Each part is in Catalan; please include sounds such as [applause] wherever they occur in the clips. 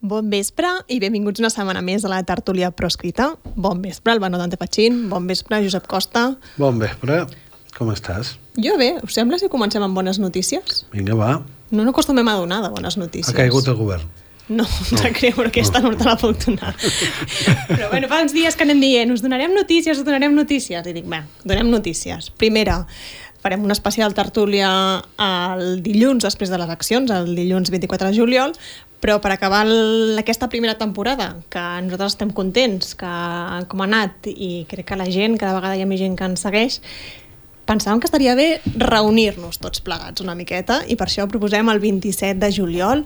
Bon vespre i benvinguts una setmana més a la tertúlia proscrita. Bon vespre, Albano Dante Pachín. Bon vespre, Josep Costa. Bon vespre. Com estàs? Jo bé, us sembla si comencem amb bones notícies? Vinga, va. No no acostumem a donar de bones notícies. Ha caigut el govern. No, no. te creu, però aquesta no. no te la puc donar. [laughs] però bueno, fa uns dies que anem dient, us donarem notícies, us donarem notícies. I dic, bé, donem notícies. Primera, farem una especial tertúlia el dilluns després de les eleccions, el dilluns 24 de juliol, però per acabar aquesta primera temporada, que nosaltres estem contents que com ha anat i crec que la gent, cada vegada hi ha més gent que ens segueix, pensàvem que estaria bé reunir-nos tots plegats una miqueta i per això proposem el 27 de juliol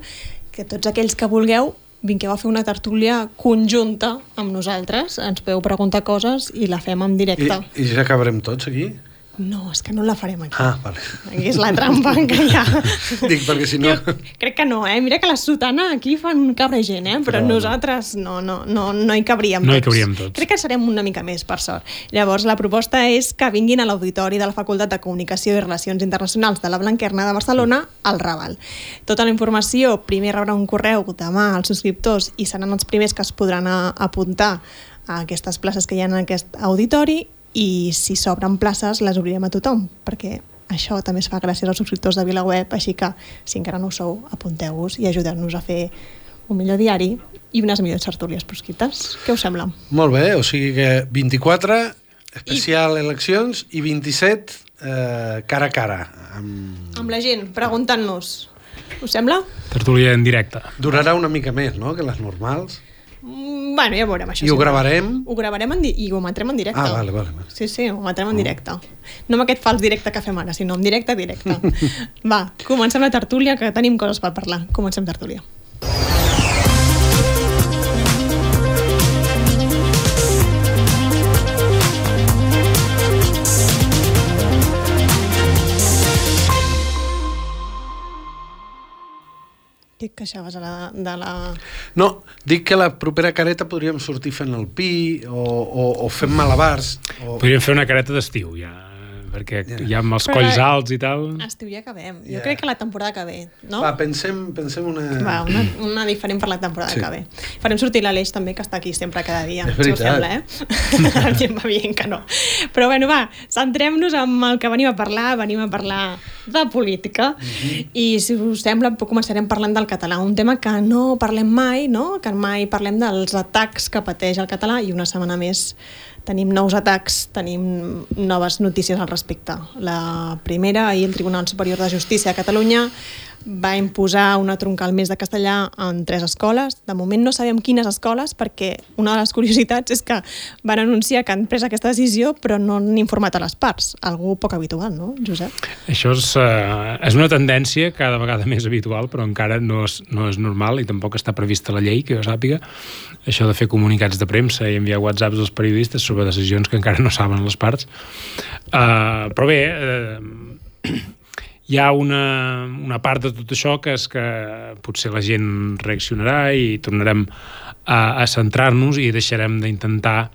que tots aquells que vulgueu vingueu a fer una tertúlia conjunta amb nosaltres, ens podeu preguntar coses i la fem en directe. I, i ja acabarem tots aquí? No, és que no la farem aquí. Ah, vale. Aquí és la trampa que hi ha. [laughs] Dic, perquè si no... Jo crec que no, eh? Mira que la sotana aquí fan cabre gent, eh? Però, Però nosaltres no, no, no, no hi cabríem no tots. hi cabríem tots. Crec que serem una mica més, per sort. Llavors, la proposta és que vinguin a l'auditori de la Facultat de Comunicació i Relacions Internacionals de la Blanquerna de Barcelona al Raval. Tota la informació, primer rebrà un correu demà als subscriptors i seran els primers que es podran apuntar a aquestes places que hi ha en aquest auditori i si s'obren places les obrirem a tothom, perquè això també es fa gràcies als subscriptors de VilaWeb, així que si encara no ho sou, apunteu-vos i ajudeu-nos a fer un millor diari i unes millors tertúlies proscrites. Què us sembla? Molt bé, o sigui que 24, especial I... eleccions, i 27, eh, cara a cara. Amb... amb la gent, preguntant-nos. Us sembla? Tertúlia en directe. Durarà una mica més, no?, que les normals. Mm, bueno, ja veurem això. I ho gravarem? Ho gravarem en i ho emetrem en directe. Ah, vale, vale. vale. Sí, sí, ho emetrem en directe. No amb aquest fals directe que fem ara, sinó en directe, directe. [laughs] Va, comencem la tertúlia, que tenim coses per parlar. Comencem tertúlia. Què et queixaves ara de la... No, dic que la propera careta podríem sortir fent el pi o, o, o fent malabars. O... Podríem fer una careta d'estiu, ja perquè ja amb els Però colls la- alts i tal... Estiu ja acabem. Jo crec que la temporada que ve, no? Va, pensem, pensem una... Va, una, una diferent per la temporada Sí. que ve. Farem sortir l'Aleix també, que està aquí sempre cada dia. És si us sembla, eh? [laughs] La gent va dient que no. Però bueno, va, centrem-nos en el que venim a parlar. Venim a parlar de política. Mhm. I si us sembla, començarem parlant del català. Un tema que no parlem mai, no? Que mai parlem dels atacs que pateix el català i una setmana més tenim nous atacs, tenim noves notícies al respecte. La primera, ahir el Tribunal Superior de Justícia de Catalunya va imposar una troncal més de castellà en tres escoles. De moment no sabem quines escoles, perquè una de les curiositats és que van anunciar que han pres aquesta decisió però no han informat a les parts. Algú poc habitual, no, Josep? Això és, uh, és una tendència cada vegada més habitual, però encara no és, no és normal i tampoc està prevista la llei, que jo sàpiga, això de fer comunicats de premsa i enviar whatsapps als periodistes sobre decisions que encara no saben les parts. Uh, però bé, uh, hi ha una, una part de tot això que és que potser la gent reaccionarà i tornarem a, a centrar-nos i deixarem d'intentar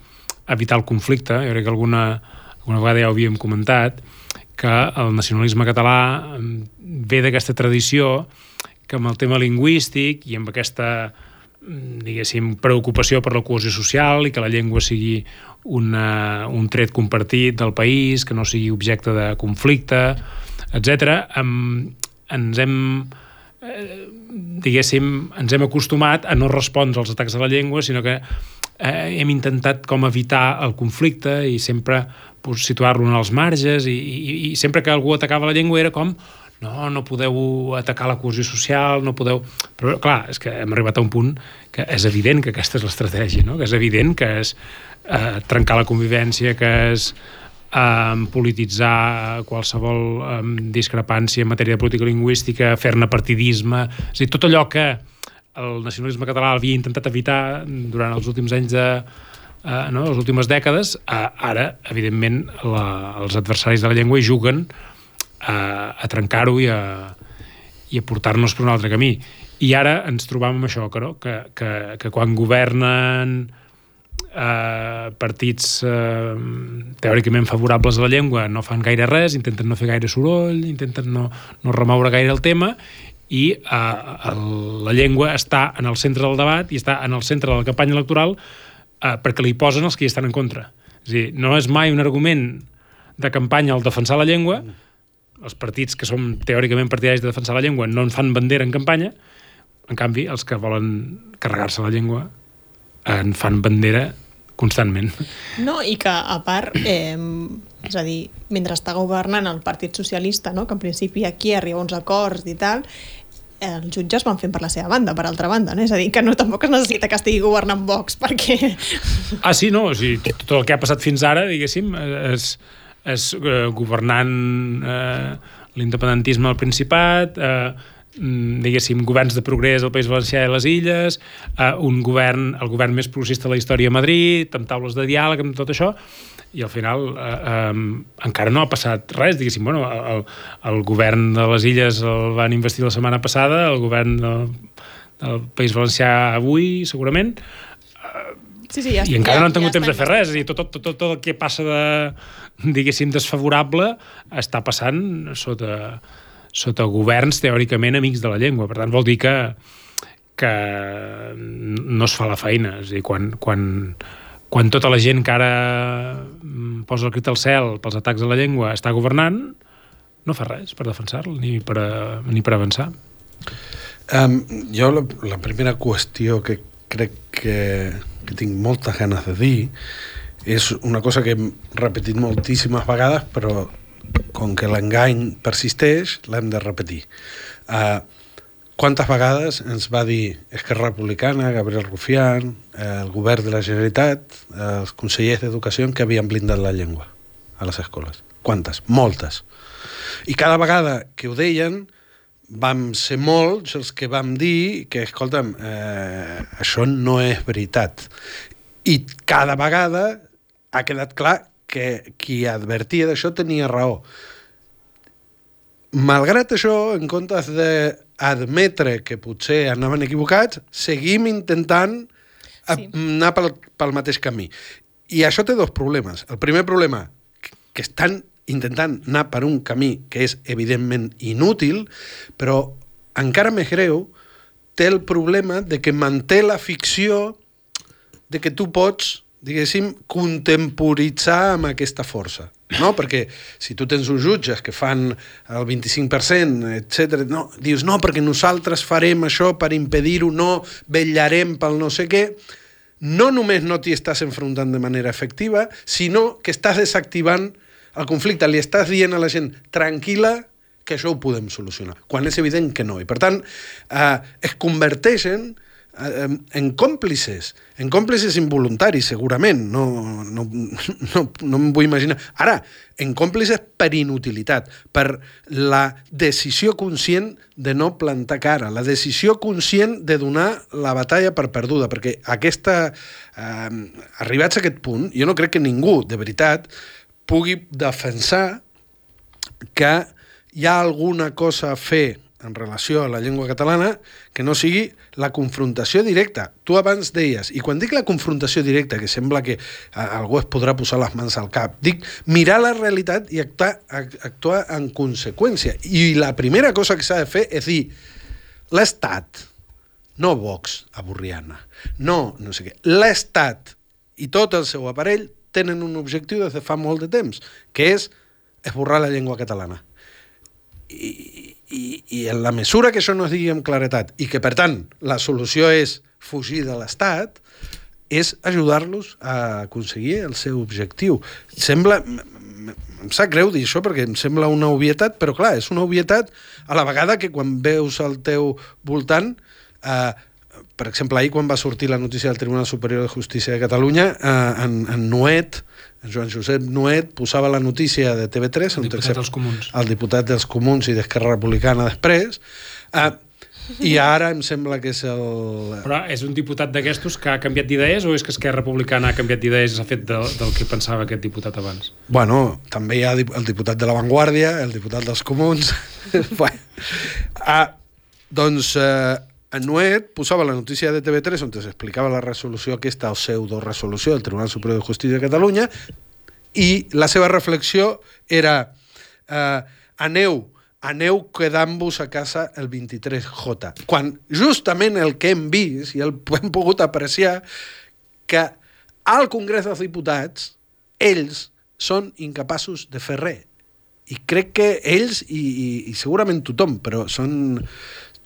evitar el conflicte. Jo crec que alguna, alguna vegada ja ho havíem comentat, que el nacionalisme català ve d'aquesta tradició que amb el tema lingüístic i amb aquesta mm, diguéssim, preocupació per la cohesió social i que la llengua sigui una, un tret compartit del país, que no sigui objecte de conflicte, etc. ens hem eh, diguéssim, ens hem acostumat a no respondre als atacs de la llengua, sinó que eh, hem intentat com evitar el conflicte i sempre pues, situar-lo en els marges i, i, i sempre que algú atacava la llengua era com no, no podeu atacar la cohesió social, no podeu... Però, clar, és que hem arribat a un punt que és evident que aquesta és l'estratègia, no? que és evident que és eh, trencar la convivència, que és eh, polititzar qualsevol eh, discrepància en matèria de política lingüística, fer-ne partidisme... És dir, tot allò que el nacionalisme català havia intentat evitar durant els últims anys de, eh, no, les últimes dècades, eh, ara, evidentment, la, els adversaris de la llengua hi juguen a, a trencar-ho i a, i a portar-nos per un altre camí. I ara ens trobam amb això, que, no? que, que, que quan governen eh, partits eh, teòricament favorables a la llengua no fan gaire res, intenten no fer gaire soroll, intenten no, no remoure gaire el tema i eh, la llengua està en el centre del debat i està en el centre de la campanya electoral eh, perquè li posen els que hi estan en contra. És dir, no és mai un argument de campanya el defensar la llengua, els partits que som teòricament partidaris de defensar la llengua no en fan bandera en campanya, en canvi, els que volen carregar-se la llengua en fan bandera constantment. No, i que a part, eh, és a dir, mentre està governant el Partit Socialista, no, que en principi aquí arriba uns acords i tal, els jutges van fent per la seva banda, per altra banda, no? és a dir, que no tampoc es necessita que estigui governant Vox, perquè... [laughs] Ah, sí, no, o sigui, tot el que ha passat fins ara, diguéssim, és, és eh, governant eh, l'independentisme al Principat, eh, diguéssim, governs de progrés al País Valencià i les Illes, eh, un govern, el govern més progressista de la història a Madrid, amb taules de diàleg, amb tot això, i al final eh, eh, encara no ha passat res, diguéssim, bueno, el, el govern de les Illes el van investir la setmana passada, el govern del, del País Valencià avui, segurament, Sí, sí, ja i encara ja, no han tingut ja temps de fer res, és dir, tot, tot, tot, tot el que passa de, diguéssim, desfavorable està passant sota, sota governs teòricament amics de la llengua. Per tant, vol dir que, que no es fa la feina. És a dir, quan, quan, quan tota la gent que ara mm, posa el crit al cel pels atacs a la llengua està governant, no fa res per defensar-la ni, per, ni per avançar. Um, jo la, la primera qüestió que crec que que tinc moltes ganes de dir és una cosa que hem repetit moltíssimes vegades però com que l'engany persisteix l'hem de repetir uh, quantes vegades ens va dir Esquerra Republicana, Gabriel Rufián uh, el govern de la Generalitat uh, els consellers d'Educació que havien blindat la llengua a les escoles quantes? Moltes i cada vegada que ho deien vam ser molts els que vam dir que, escolta'm, eh, això no és veritat. I cada vegada ha quedat clar que qui advertia d'això tenia raó. Malgrat això, en comptes d'admetre que potser anaven equivocats, seguim intentant sí. anar pel, pel mateix camí. I això té dos problemes. El primer problema, que estan intentant anar per un camí que és evidentment inútil, però encara més greu, té el problema de que manté la ficció de que tu pots, diguéssim, contemporitzar amb aquesta força. No? Perquè si tu tens uns jutges que fan el 25%, etc, no, dius, no, perquè nosaltres farem això per impedir-ho, no, vetllarem pel no sé què, no només no t'hi estàs enfrontant de manera efectiva, sinó que estàs desactivant el conflicte, li estàs dient a la gent tranquil·la que això ho podem solucionar, quan és evident que no. I per tant, eh, es converteixen en còmplices, en còmplices involuntaris, segurament, no, no, no, no em vull imaginar. Ara, en còmplices per inutilitat, per la decisió conscient de no plantar cara, la decisió conscient de donar la batalla per perduda, perquè aquesta, eh, arribats a aquest punt, jo no crec que ningú, de veritat, pugui defensar que hi ha alguna cosa a fer en relació a la llengua catalana que no sigui la confrontació directa. Tu abans deies, i quan dic la confrontació directa, que sembla que algú es podrà posar les mans al cap, dic mirar la realitat i actuar, actuar en conseqüència. I la primera cosa que s'ha de fer és dir l'Estat, no Vox a Borriana, no, no sé què, l'Estat i tot el seu aparell tenen un objectiu des de fa molt de temps, que és esborrar la llengua catalana. I, i, i en la mesura que això no es digui amb claretat i que, per tant, la solució és fugir de l'Estat, és ajudar-los a aconseguir el seu objectiu. Sembla... Em sap greu dir això perquè em sembla una obvietat, però clar, és una obvietat a la vegada que quan veus al teu voltant eh, per exemple, ahir quan va sortir la notícia del Tribunal Superior de Justícia de Catalunya, eh, en, en Nuet, en Joan Josep Nuet, posava la notícia de TV3, el diputat dels comuns. El diputat dels comuns i d'Esquerra Republicana després, eh, i ara em sembla que és el... Però és un diputat d'aquestos que ha canviat d'idees o és que Esquerra Republicana ha canviat d'idees i s'ha fet de, del que pensava aquest diputat abans? Bueno, també hi ha el diputat de la Vanguardia, el diputat dels comuns... [laughs] bueno, ah, doncs eh, Nuet posava la notícia de TV3 on s'explicava la resolució aquesta o pseudo-resolució del Tribunal Superior de Justícia de Catalunya i la seva reflexió era eh, aneu aneu quedant-vos a casa el 23J. Quan justament el que hem vist i el [laughs] hem pogut apreciar que al Congrés dels Diputats ells són incapaços de fer res. I crec que ells, i, i, i segurament tothom, però són,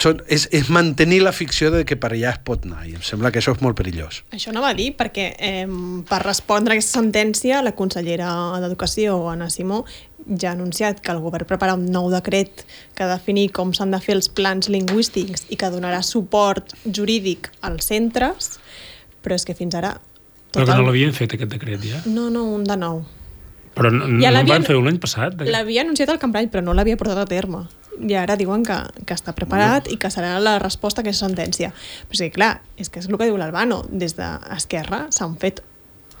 són, és, és mantenir la ficció de que per allà es pot anar, i em sembla que això és molt perillós. Això no va dir, perquè eh, per respondre a aquesta sentència, la consellera d'Educació, Anna Simó, ja ha anunciat que el govern prepara un nou decret que definir com s'han de fer els plans lingüístics i que donarà suport jurídic als centres, però és que fins ara... Però que no l'havien fet, aquest decret, ja. No, no, un de nou. Però no, Ja no van fer un any passat? L'havia anunciat al Cambrany, però no l'havia portat a terme. I ara diuen que, que està preparat i que serà la resposta a aquesta sentència. Però que, clar, és que és el que diu l'Albano. Des d'Esquerra s'han fet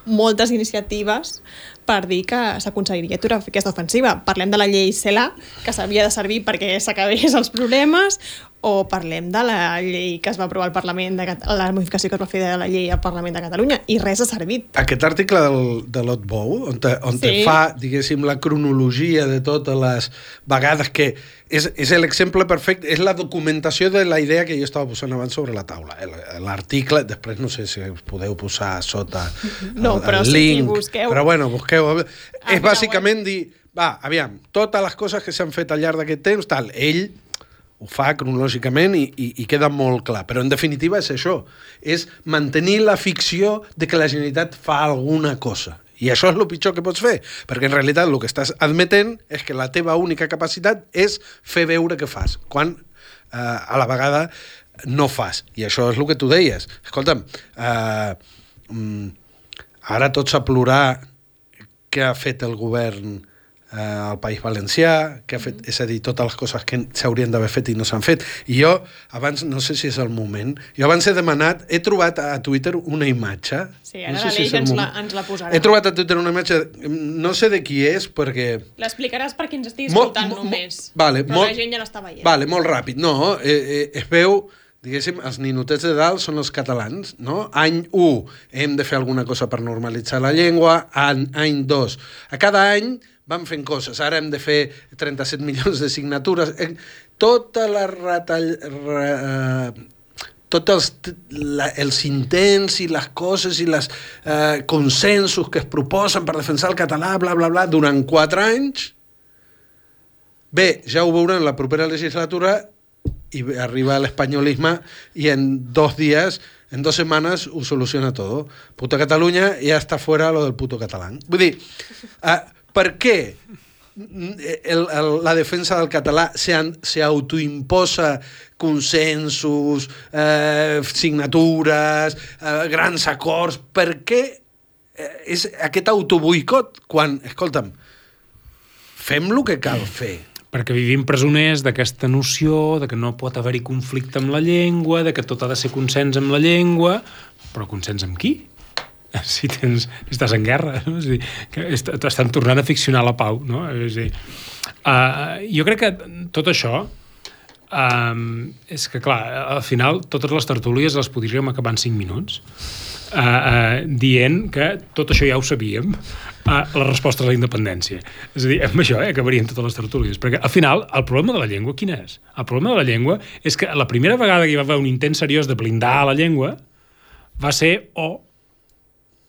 moltes iniciatives per dir que s'aconseguiria aturar aquesta ofensiva. Parlem de la llei CELA, que s'havia de servir perquè s'acabés els problemes, o parlem de la llei que es va aprovar al Parlament, de, Cat- la modificació que es va fer de la llei al Parlament de Catalunya, i res ha servit. Aquest article del, de l'Otbou, on, te, on te Sí. fa, diguéssim, la cronologia de totes les vegades que és, és l'exemple perfecte, és la documentació de la idea que jo estava posant abans sobre la taula. El- L'article, després no sé si us podeu posar sota No, el, però el link, busqueu. però bueno, busqueu. Ah, és bàsicament dir, va, aviam, totes les coses que s'han fet al llarg d'aquest temps, tal, ell ho fa cronològicament i, i, i queda molt clar. Però, en definitiva, és això. És mantenir la ficció de que la Generalitat fa alguna cosa. I això és el pitjor que pots fer, perquè en realitat el que estàs admetent és que la teva única capacitat és fer veure que fas, quan eh, a la vegada no fas. I això és el que tu deies. Escolta'm, eh, mm, ara tots a plorar què ha fet el govern eh, al País Valencià, que ha fet, és a dir, totes les coses que s'haurien d'haver fet i no s'han fet. I jo, abans, no sé si és el moment, jo abans he demanat, he trobat a Twitter una imatge... Sí, ara no sé l'Aleix és el ens la- ens la posarà. He trobat a Twitter una imatge, no sé de qui és, perquè... L'explicaràs per qui ens estigui escoltant mo- mo- només. vale, però molt- la gent ja l'està veient. Vale, molt ràpid. No, eh, eh, es veu, diguéssim, els ninotets de dalt són els catalans, no? Any 1, hem de fer alguna cosa per normalitzar la llengua, any, any 2. A cada any van fent coses. Ara hem de fer 37 [laughs] milions de signatures. Eh, Tota la retall... Re, eh, tots els, la, els intents i les coses i els eh, consensos que es proposen per defensar el català, bla, bla, bla, durant quatre anys, Bé, ja ho veurem la propera legislatura bé, arriba l'espanyolisme i en dos dies, en dos setmanes ho soluciona todo. Puta Catalunya ja està fuera lo del puto català. Vull dir, uh, per què el, el, la defensa del català se, an- se autoimposa consensos, eh, signatures, eh, grans acords? Per què eh, és aquest autoboicot quan, escolta'm, fem el que cal fer. Perquè vivim presoners d'aquesta noció de que no pot haver-hi conflicte amb la llengua, de que tot ha de ser consens amb la llengua, però consens amb qui? [laughs] Si, tens, si estàs en guerra, no? És dir, que est- estan tornant a ficcionar la pau, no? És dir, uh, jo crec que tot això um, és que, clar, al final totes les tertúlies les podríem acabar en 5 minuts uh, uh, dient que tot això ja ho sabíem uh, la resposta a la independència. És a dir, amb això eh, acabarien totes les tertúlies. Perquè al final, el problema de la llengua quin és? El problema de la llengua és que la primera vegada que hi va haver un intent seriós de blindar la llengua va ser o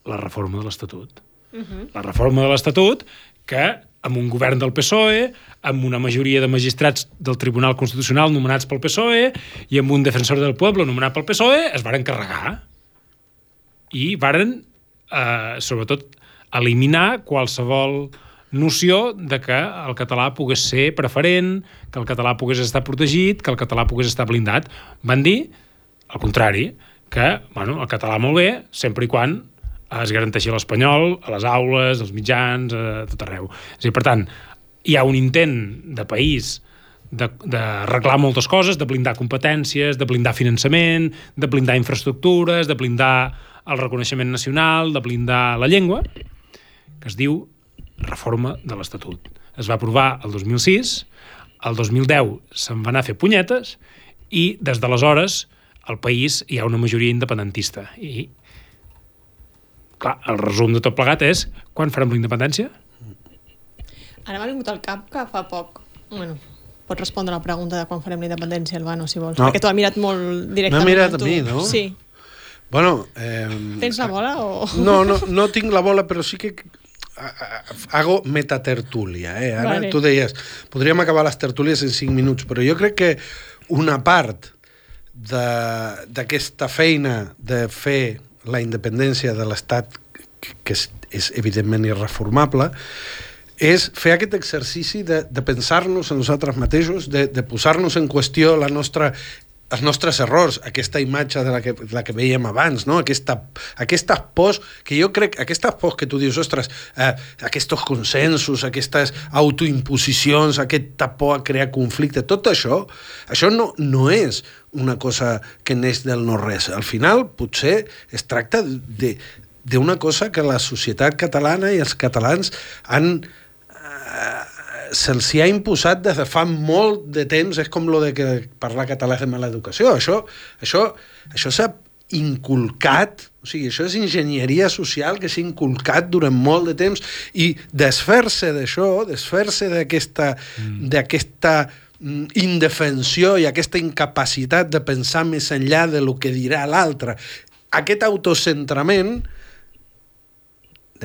la reforma de l'Estatut. Uh -huh. La reforma de l'Estatut que amb un govern del PSOE, amb una majoria de magistrats del Tribunal Constitucional nomenats pel PSOE i amb un defensor del poble nomenat pel PSOE, es varen carregar i varen, eh, sobretot, eliminar qualsevol noció de que el català pogués ser preferent, que el català pogués estar protegit, que el català pogués estar blindat. Van dir, al contrari, que bueno, el català molt bé, sempre i quan es garanteixi l'espanyol a les aules, als mitjans, a tot arreu. És dir, per tant, hi ha un intent de país de, de arreglar moltes coses, de blindar competències, de blindar finançament, de blindar infraestructures, de blindar el reconeixement nacional, de blindar la llengua, que es diu reforma de l'Estatut. Es va aprovar el 2006, el 2010 se'n va anar a fer punyetes i des d'aleshores al país hi ha una majoria independentista. I, clar, el resum de tot plegat és quan farem la independència? Ara m'ha vingut al cap que fa poc, bueno, pots respondre a la pregunta de quan farem la independència, Albano, si vols. No. Perquè t'ho ha mirat molt directament. mirat a tu. a mi, no? Sí. Bueno, eh, Tens la bola o...? No, no, no tinc la bola, però sí que hago metatertúlia. Eh? Ara Vale. tu deies, podríem acabar les tertúlies en 5 minuts, però jo crec que una part de- d'aquesta feina de fer la independència de l'Estat, que- és, és evidentment irreformable, és fer aquest exercici de, de pensar-nos a nosaltres mateixos, de, de posar-nos en qüestió la nostra els nostres errors, aquesta imatge de la que, la que veiem abans, no? aquesta, aquestes pors, que jo crec, aquestes pors que tu dius, ostres, eh, aquests consensos, aquestes autoimposicions, aquesta por a crear conflicte, tot això, això no, no és una cosa que neix del no-res. Al final, potser es tracta de d'una cosa que la societat catalana i els catalans han se'ls ha imposat des de fa molt de temps, és com lo de que parlar català és de mala educació. Això, això, això s'ha inculcat, o sigui, això és enginyeria social que s'ha inculcat durant molt de temps i desfer-se d'això, desfer-se d'aquesta mm. d'aquesta mm, indefensió i aquesta incapacitat de pensar més enllà de lo que dirà l'altre, aquest autocentrament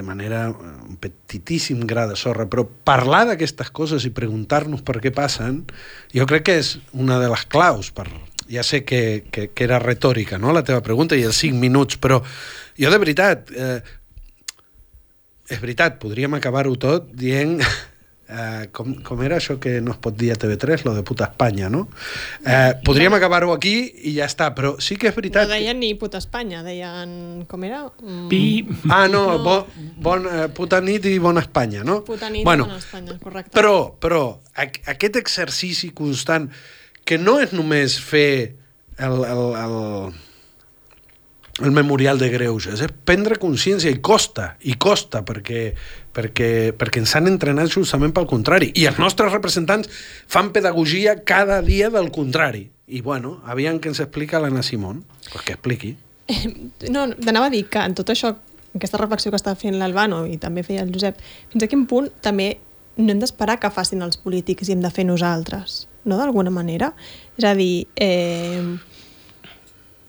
de manera eh, un petitíssim gra de sorra, però parlar d'aquestes coses i preguntar-nos per què passen, jo crec que és una de les claus per... Ja sé que, que, que era retòrica, no?, la teva pregunta, i els 5 minuts, però jo de veritat, eh, és veritat, podríem acabar-ho tot dient eh, com, com era això que no es pot dir a TV3, lo de puta Espanya, no? Eh, podríem acabar-ho aquí i ja està, però sí que és No veritat... deien ni puta Espanya, deien... Com era? Mm, Pi... Ah, no, No. Bo, bon, eh, puta nit i bona Espanya, no? Puta nit bueno, bueno, bona Espanya, correcte. Però, però, aqu aquest exercici constant, que no és només fer el, el, el, el memorial de greuges, és prendre consciència, i costa, i costa, perquè, perquè, perquè ens han entrenat justament pel contrari. I els nostres representants fan pedagogia cada dia del contrari. I, bueno, aviam que ens explica l'Anna Simón, pues que expliqui. [laughs] No, t'anava a dir que en tot això, aquesta reflexió que està fent l'Albano i també feia el Josep, fins a quin punt també no hem d'esperar que facin els polítics i hem de fer nosaltres, no d'alguna manera? És a dir, eh,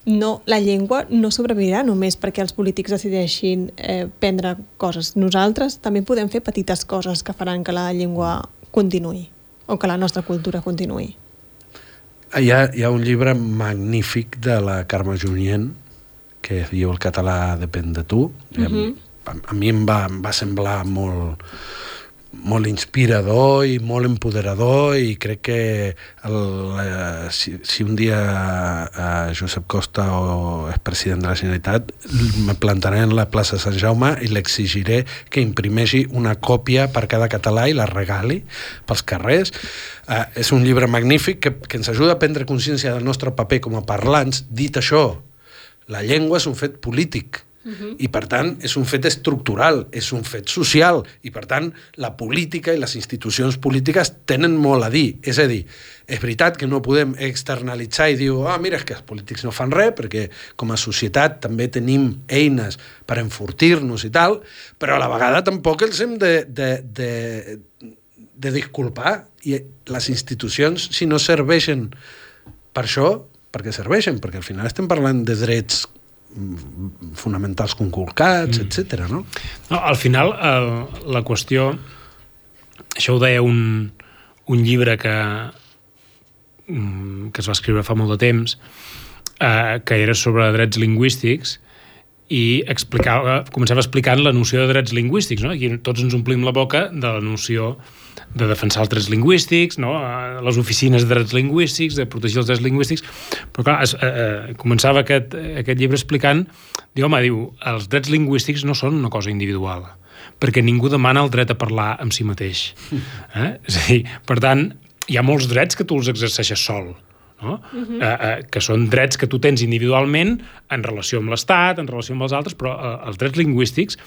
no, la llengua no sobrevivirà només perquè els polítics decideixin eh, prendre coses. Nosaltres també podem fer petites coses que faran que la llengua continuï o que la nostra cultura continuï. Hi ha, hi ha un llibre magnífic de la Carme Junyent que es diu El català depèn de tu. Uh -huh. a, a mi em va, em va semblar molt, molt inspirador i molt empoderador i crec que el, eh, si, si un dia eh, Josep Costa o és president de la Generalitat me plantaré en la plaça Sant Jaume i l'exigiré que imprimeixi una còpia per cada català i la regali pels carrers. Eh, és un llibre magnífic que, que ens ajuda a prendre consciència del nostre paper com a parlants. Dit això, la llengua és un fet polític Uh -huh. i per tant és un fet estructural, és un fet social. I per tant la política i les institucions polítiques tenen molt a dir. És a dir, és veritat que no podem externalitzar i dir, ah, mira, és que els polítics no fan res perquè com a societat també tenim eines per enfortir-nos i tal, però a la vegada tampoc els hem de, de, de, de disculpar. I les institucions si no serveixen per això, perquè serveixen, perquè al final estem parlant de drets fonamentals conculcats, mm. etc. no? No, al final, eh, la qüestió... Això ho deia un, un llibre que, mm, que es va escriure fa molt de temps, eh, que era sobre drets lingüístics, i explicava, començava explicant la noció de drets lingüístics. No? Aquí tots ens omplim la boca de la noció de defensar els drets lingüístics, no? Les oficines de drets lingüístics, de protegir els drets lingüístics, però clar, es, eh, eh, començava aquest, aquest llibre explicant, diu, home, diu, els drets lingüístics no són una cosa individual, perquè ningú demana el dret a parlar amb si mateix. Eh? És a dir, per tant, hi ha molts drets que tu els exerceixes sol, no? Uh -huh. eh, eh, que són drets que tu tens individualment en relació amb l'Estat, en relació amb els altres, però eh, els drets lingüístics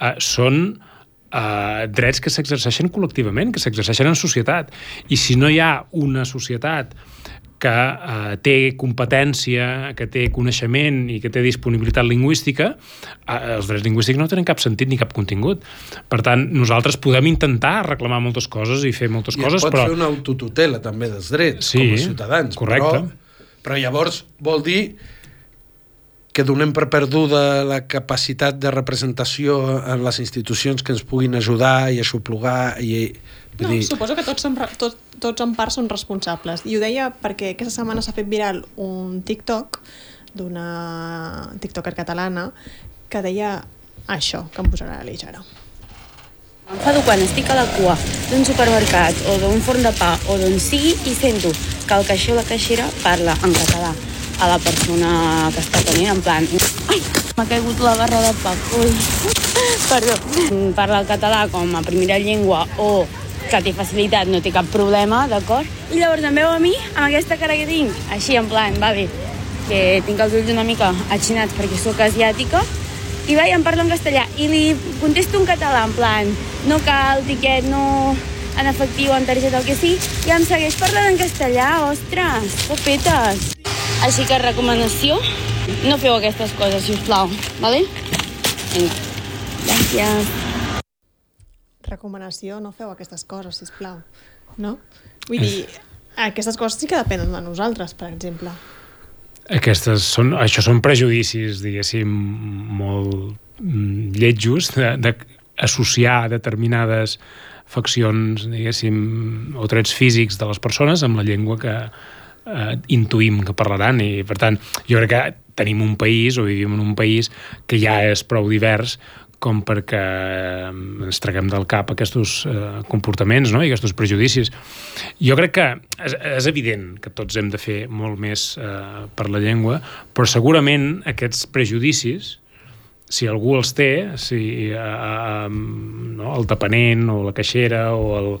eh, són eh, drets que s'exerceixen col·lectivament, que s'exerceixen en societat. I si no hi ha una societat que eh, té competència, que té coneixement i que té disponibilitat lingüística, eh, els drets lingüístics no tenen cap sentit ni cap contingut. Per tant, nosaltres podem intentar reclamar moltes coses i fer moltes I coses, es pot però... fer una autotutela també dels drets Sí, com a ciutadans. correcte. Però, però llavors vol dir que donem per perduda la capacitat de representació en les institucions que ens puguin ajudar i aixoplugar i... Vull No, dir, suposo que tots, som, tot, tots en part són responsables. I ho deia perquè aquesta setmana s'ha fet viral un TikTok d'una tiktoker catalana que deia això, que em posarà a l'eix ara. M'enfado quan estic a la cua d'un supermercat o d'un forn de pa o d'on sigui i sento que el caixer o la caixera parla en català a la persona que està tenint, en plan... Ai, m'ha caigut la barra de pa. Ui, [laughs] perdó. Parla el català com a primera llengua o que té facilitat, no té cap problema, d'acord? I llavors em veu a mi, amb aquesta cara que tinc, així en plan, va bé, que tinc els ulls una mica atxinats perquè sóc asiàtica, i va i em parla en castellà i li contesto en català, en plan no cal tiquet, no en efectiu, en targeta, el que sí i em segueix parlant en castellà, ostres popetes així que recomanació no feu aquestes coses, si us plau vale? Vinga, gràcies Recomanació, no feu aquestes coses, si plau. No? Vull dir, aquestes coses sí que depenen de nosaltres, per exemple. Aquestes són, això són prejudicis, diguéssim, molt mm, lletjos d'associar determinades faccions, diguéssim, o trets físics de les persones amb la llengua que eh, intuïm que parlaran i, per tant, jo crec que tenim un país o vivim en un país que ja és prou divers com perquè ens traguem del cap aquests eh, comportaments no? i aquests prejudicis. Jo crec que és, és evident que tots hem de fer molt més eh, per la llengua, però segurament aquests prejudicis, si algú els té, si eh, eh, no, el depenent o la caixera o el,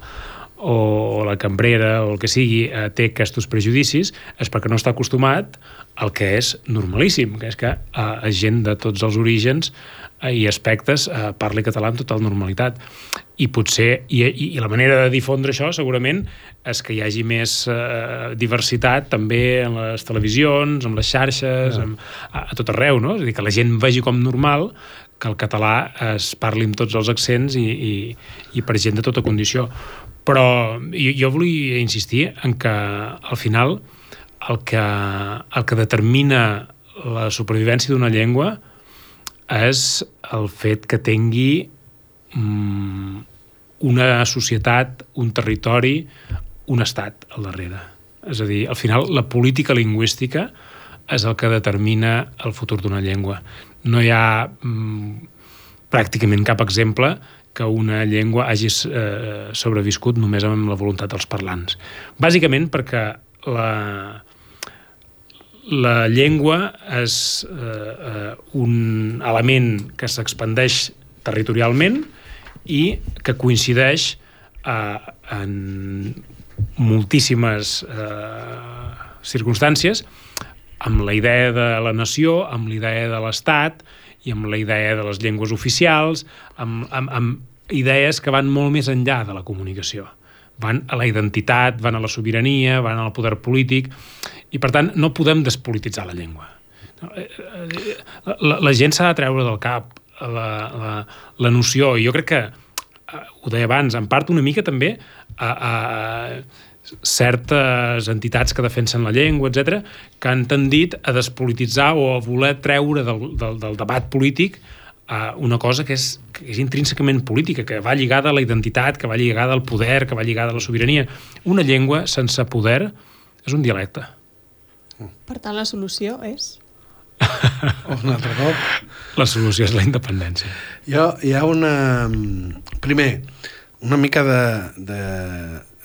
o la cambrera o el que sigui eh, té aquests prejudicis és perquè no està acostumat al que és normalíssim, que és que eh, gent de tots els orígens i aspectes eh, parli català amb total normalitat. I potser, i, i, i la manera de difondre això segurament és que hi hagi més eh, diversitat també en les televisions, en les xarxes, en, a, a tot arreu, no? És a dir, que la gent vegi com normal que el català es parli amb tots els accents i, i, i per gent de tota condició. Però jo, jo volia insistir en que al final el que, el que determina la supervivència d'una llengua és el fet que tingui mm, una societat, un territori, un estat al darrere. És a dir, al final la política lingüística és el que determina el futur d'una llengua. No hi ha mm, pràcticament cap exemple que una llengua hagi eh, sobreviscut només amb la voluntat dels parlants. Bàsicament perquè la, la llengua és eh, eh, un element que s'expandeix territorialment i que coincideix eh, en moltíssimes eh, circumstàncies amb la idea de la nació, amb la idea de l'Estat i amb la idea de les llengües oficials, amb, amb, amb idees que van molt més enllà de la comunicació. Van a la identitat, van a la sobirania, van al poder polític, i per tant no podem despolititzar la llengua. La, la gent s'ha de treure del cap la, la, la noció, i jo crec que, eh, ho deia abans, en part una mica també a, a certes entitats que defensen la llengua, etc, que han tendit a despolititzar o a voler treure del, del, del debat polític uh, una cosa que és, que és intrínsecament política, que va lligada a la identitat, que va lligada al poder, que va lligada a la sobirania. Una llengua sense poder és un dialecte. Per tant, la solució és... [laughs] un altre cop. La solució és la independència. Jo, hi ha una... Primer, una mica de, de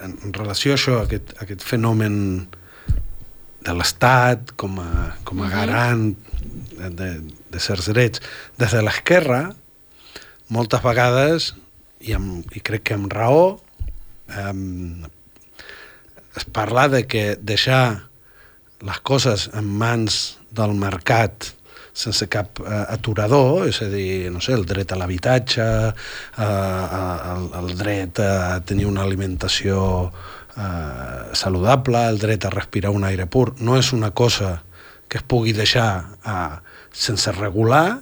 en relació a això, a aquest, a aquest fenomen de l'Estat com a, com a garant de, de certs drets, des de l'esquerra, moltes vegades, i, amb, i crec que amb raó, eh, es parla de que deixar les coses en mans del mercat sense cap eh, aturador, és a dir, no sé, el dret a l'habitatge, eh, el, el dret a tenir una alimentació eh, saludable, el dret a respirar un aire pur, no és una cosa que es pugui deixar eh, sense regular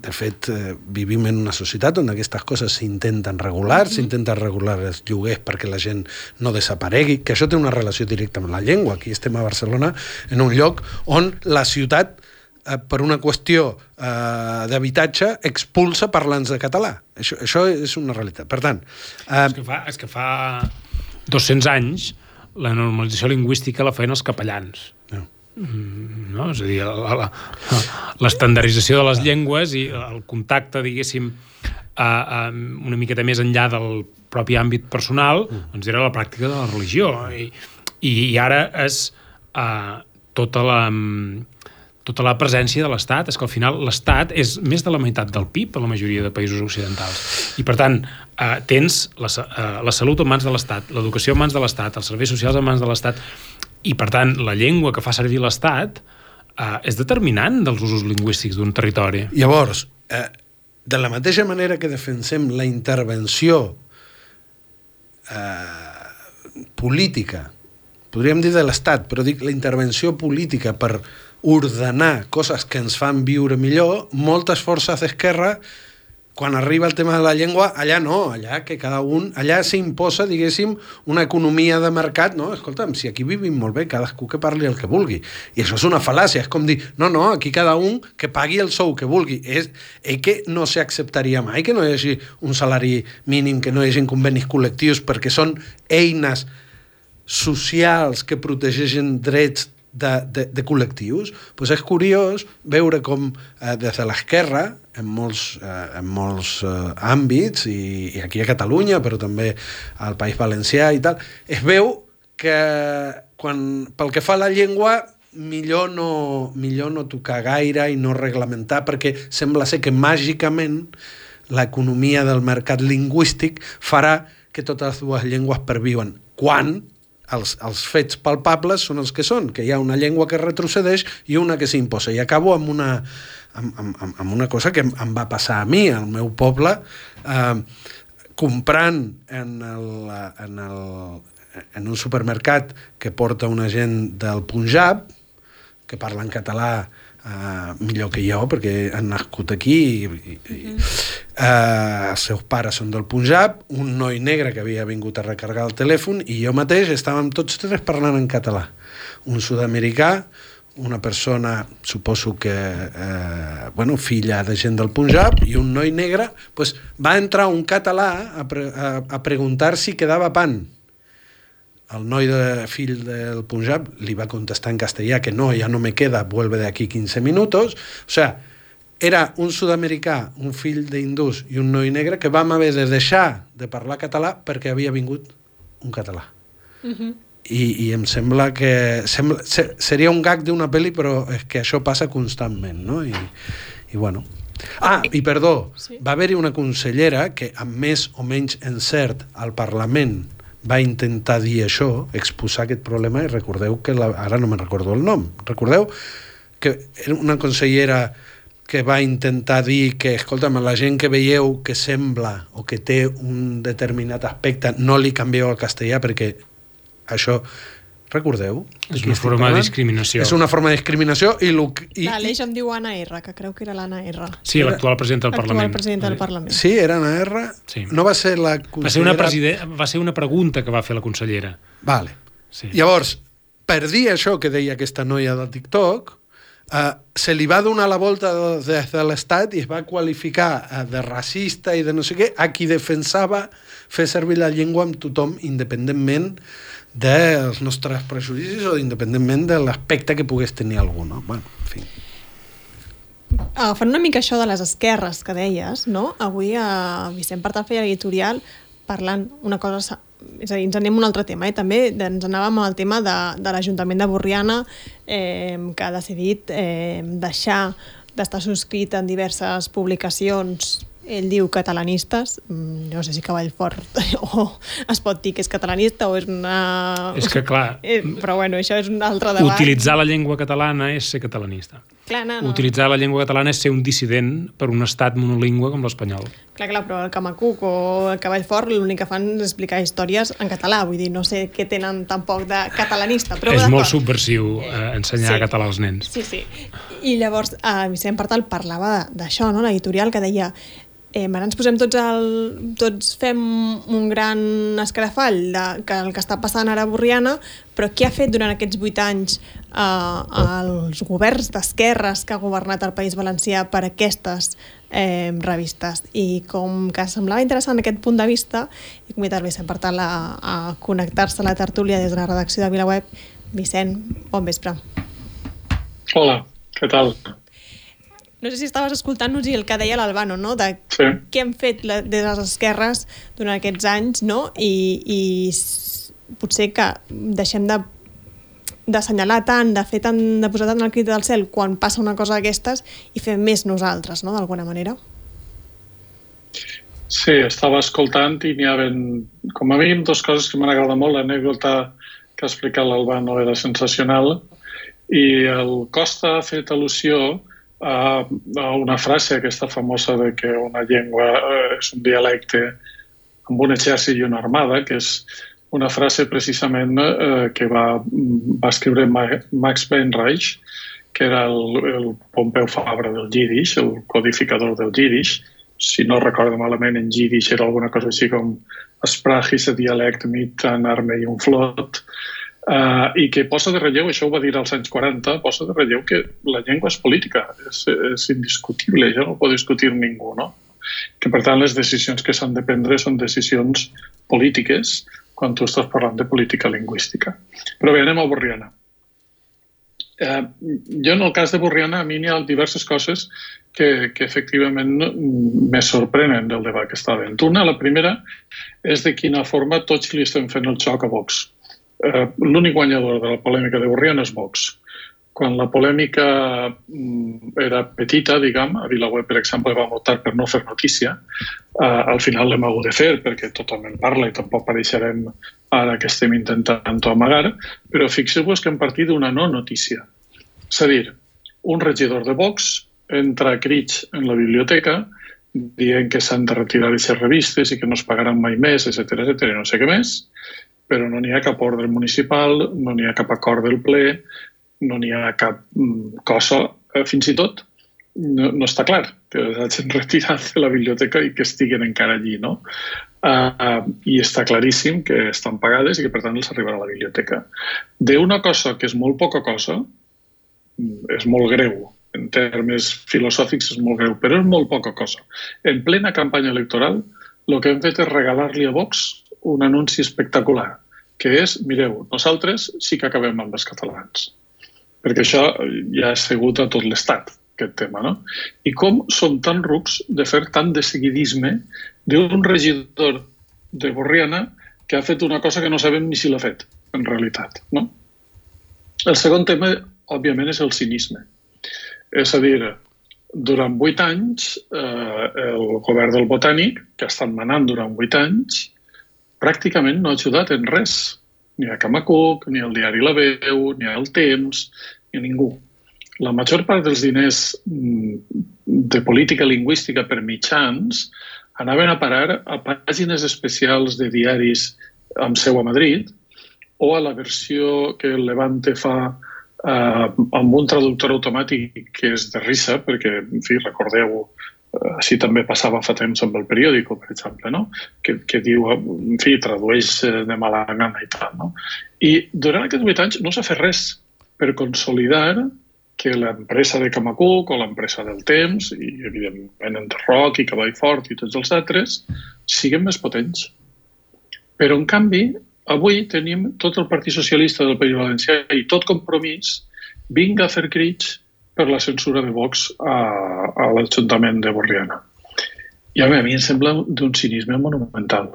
de fet, eh, vivim en una societat on aquestes coses s'intenten regular, mm -hmm. s'intenten regular els lloguers perquè la gent no desaparegui, que això té una relació directa amb la llengua. Aquí estem a Barcelona, en un lloc on la ciutat eh, per una qüestió eh, d'habitatge, expulsa parlants de català. Això, això és una realitat. Per tant... Eh... És, que fa, és que fa 200 anys la normalització lingüística la feien els capellans. No Mm, no? és a dir, l'estandardització de les llengües i el contacte, diguéssim, a, a, una miqueta més enllà del propi àmbit personal, doncs era la pràctica de la religió. I, i, ara és uh, tota la tota la presència de l'Estat, és que al final l'Estat és més de la meitat del PIB a la majoria de països occidentals. I per tant, eh, tens la, eh, la salut en mans de l'Estat, l'educació en mans de l'Estat, els serveis socials en mans de l'Estat, i, per tant, la llengua que fa servir l'Estat eh, és determinant dels usos lingüístics d'un territori. Llavors, eh, de la mateixa manera que defensem la intervenció eh, política, podríem dir de l'Estat, però dic la intervenció política per ordenar coses que ens fan viure millor, moltes forces d'esquerra quan arriba el tema de la llengua, allà no, allà que cada un, allà s'imposa, diguéssim, una economia de mercat, no? Escolta'm, si aquí vivim molt bé, cadascú que parli el que vulgui. I això és una fal·làcia, és com dir, no, no, aquí cada un que pagui el sou que vulgui. És, és que no s'acceptaria mai que no hi hagi un salari mínim, que no hi hagi convenis col·lectius, perquè són eines socials que protegeixen drets de, de, de col·lectius, pues és curiós veure com eh, des de l'esquerra, en molts, eh, en molts eh, àmbits, i, i aquí a Catalunya, però també al País Valencià i tal, es veu que quan, pel que fa a la llengua millor no, millor no tocar gaire i no reglamentar, perquè sembla ser que màgicament l'economia del mercat lingüístic farà que totes les dues llengües perviuen. Quan els, els fets palpables són els que són, que hi ha una llengua que retrocedeix i una que s'imposa. I acabo amb una, amb, amb, amb una cosa que em, em va passar a mi, al meu poble, eh, comprant en, el, en, el, en un supermercat que porta una gent del Punjab, que parla en català uh, millor que jo, perquè han nascut aquí i, i, mm. uh, els seus pares són del Punjab, un noi negre que havia vingut a recargar el telèfon i jo mateix estàvem tots tres parlant en català. Un sud-americà, una persona, suposo que, eh, bueno, filla de gent del Punjab, i un noi negre, pues, va entrar un català a, pre a, a preguntar si quedava pan el noi de fill del Punjab li va contestar en castellà que no, ja no me queda, vuelve de aquí 15 minutos. O sea, era un sud-americà, un fill d'hindús i un noi negre que vam haver de deixar de parlar català perquè havia vingut un català. Uh -huh. I, I em sembla que... Sembla, ser, seria un gag d'una pel·li, però és que això passa constantment, no? I, i bueno... Ah, i perdó, sí. va haver-hi una consellera que, amb més o menys encert al Parlament, va intentar dir això, exposar aquest problema, i recordeu que, la, ara no me'n recordo el nom, recordeu que era una consellera que va intentar dir que, escolta'm, la gent que veieu que sembla o que té un determinat aspecte, no li canvieu al castellà perquè això Recordeu? És una forma de discriminació. És una forma de discriminació i... Lo, i L'Aleix em diu Anna R, que creu que era l'Anna R. Sí, l'actual presidenta del Parlament. L'actual presidenta del Parlament. Sí, era Anna R? Sí. No va ser la consellera... Va ser, una president... va ser una pregunta que va fer la consellera. Vale. Sí. Llavors, per dir això que deia aquesta noia del TikTok, Uh, se li va donar la volta des de l'Estat i es va qualificar uh, de racista i de no sé què a qui defensava fer servir la llengua amb tothom independentment dels nostres prejudicis o independentment de l'aspecte que pogués tenir algú, no? Bueno, en fi. Agafant una mica això de les esquerres que deies, no? Avui a Vicent Partal feia editorial parlant una cosa és a dir, ens anem a un altre tema, eh? també ens anàvem al tema de, de l'Ajuntament de Borriana eh, que ha decidit eh, deixar d'estar subscrit en diverses publicacions ell diu catalanistes, mm, no sé si Cavall Fort [laughs] o es pot dir que és catalanista o és una... És que, clar... Eh, però bueno, això és un altre debat. Utilitzar la llengua catalana és ser catalanista. Clar, no, no. utilitzar la llengua catalana és ser un dissident per un estat monolingüe com l'espanyol. Clar, clar, però el Camacuc o el Cavall Fort l'únic que fan és explicar històries en català, vull dir, no sé què tenen tampoc de catalanista, però és molt subversiu eh, ensenyar Sí. català als nens. Sí, sí. I llavors, eh, Vicent Partal parlava d'això, no? l'editorial, que deia eh, ara ens posem tots, al, tots fem un gran escarafall de, que el que està passant ara a Borriana, però què ha fet durant aquests vuit anys eh, els governs d'esquerres que ha governat el País Valencià per aquestes eh, revistes? I com que semblava interessant aquest punt de vista, he convidat el Vicent Partal a, a connectar-se a la tertúlia des de la redacció de VilaWeb. Vicent, bon vespre. Hola, què tal? No sé si estaves escoltant-nos i el que deia l'Albano, no? De Sí. què han fet la, des de les esquerres durant aquests anys, no? I, i potser que deixem de d'assenyalar tant, de fer tant, de posar tant el crit del cel quan passa una cosa d'aquestes i fer més nosaltres, no?, d'alguna manera. Sí, estava escoltant i n'hi ha ben, com a mínim dues coses que m'han agradat molt. L'anècdota que ha explicat l'Albano era sensacional i el Costa ha fet al·lusió a una frase aquesta famosa de que una llengua eh, és un dialecte amb un exèrcit i una armada, que és una frase precisament eh, que va, va escriure Ma- Max Weinreich, que era el, el Pompeu Fabra del Yiddish, el codificador del Yiddish. Si no recordo malament, en Yiddish era alguna cosa així com Sprach is a dialect mit an arme i un flot, Uh, i que posa de relleu, això ho va dir als anys 40, posa de relleu que la llengua és política, és, és indiscutible, això no ho pot discutir ningú, no? Que per tant les decisions que s'han de prendre són decisions polítiques quan tu estàs parlant de política lingüística. Però bé, anem a Borriana. Eh, jo en el cas de Borriana a mi n'hi ha diverses coses que, que efectivament me sorprenen del debat que està havent. Una, la primera, és de quina forma tots li estem fent el xoc a Vox. Eh, L'únic guanyador de la polèmica de Borriana és Vox. Quan la polèmica mm, era petita, diguem, a Vilaweb, per exemple, va votar per no fer notícia, eh, al final l'hem hagut de fer perquè tothom en parla i tampoc pareixerem ara que estem intentant-ho amagar, però fixeu-vos que hem partit d'una no notícia. És a dir, un regidor de Vox entra a crits en la biblioteca dient que s'han de retirar aquestes revistes i que no es pagaran mai més, etc etc no sé què més, però no n'hi ha cap ordre municipal, no n'hi ha cap acord del ple, no n'hi ha cap mm, cosa, eh, fins i tot no, no està clar que hagin [laughs] retirat de la biblioteca i que estiguen encara allí, no? Uh, uh, I està claríssim que estan pagades i que, per tant, els arribarà a la biblioteca. D'una cosa que és molt poca cosa, mm, és molt greu, en termes filosòfics és molt greu, però és molt poca cosa. En plena campanya electoral, el que hem fet és regalar-li a Vox un anunci espectacular, que és, mireu, nosaltres sí que acabem amb els catalans perquè això ja ha segut a tot l'Estat, aquest tema, no? I com som tan rucs de fer tant de seguidisme d'un regidor de Borriana que ha fet una cosa que no sabem ni si l'ha fet, en realitat, no? El segon tema, òbviament, és el cinisme. És a dir, durant vuit anys, eh, el govern del Botànic, que ha estat manant durant vuit anys, pràcticament no ha ajudat en res. Ni a Camacuc, ni al diari La Veu, ni al Temps, ni a ningú. La major part dels diners mm, de política lingüística per mitjans anaven a parar a pàgines especials de diaris amb seu a Madrid o a la versió que el Levante fa eh, amb un traductor automàtic que és de risa, perquè, en fi, recordeu, així també passava fa temps amb el periòdico, per exemple, no? que, que diu, en fi, tradueix eh, de mala gana i tal. No? I durant aquests vuit anys no s'ha fet res per consolidar que l'empresa de Camacuc o l'empresa del Temps, i evidentment Enterroc i Cavall Fort i tots els altres, siguin més potents. Però, en canvi, avui tenim tot el Partit Socialista del País Valencià i tot compromís vinga a fer crits per la censura de Vox a, a l'Ajuntament de Borriana. I a mi, a mi em sembla d'un cinisme monumental.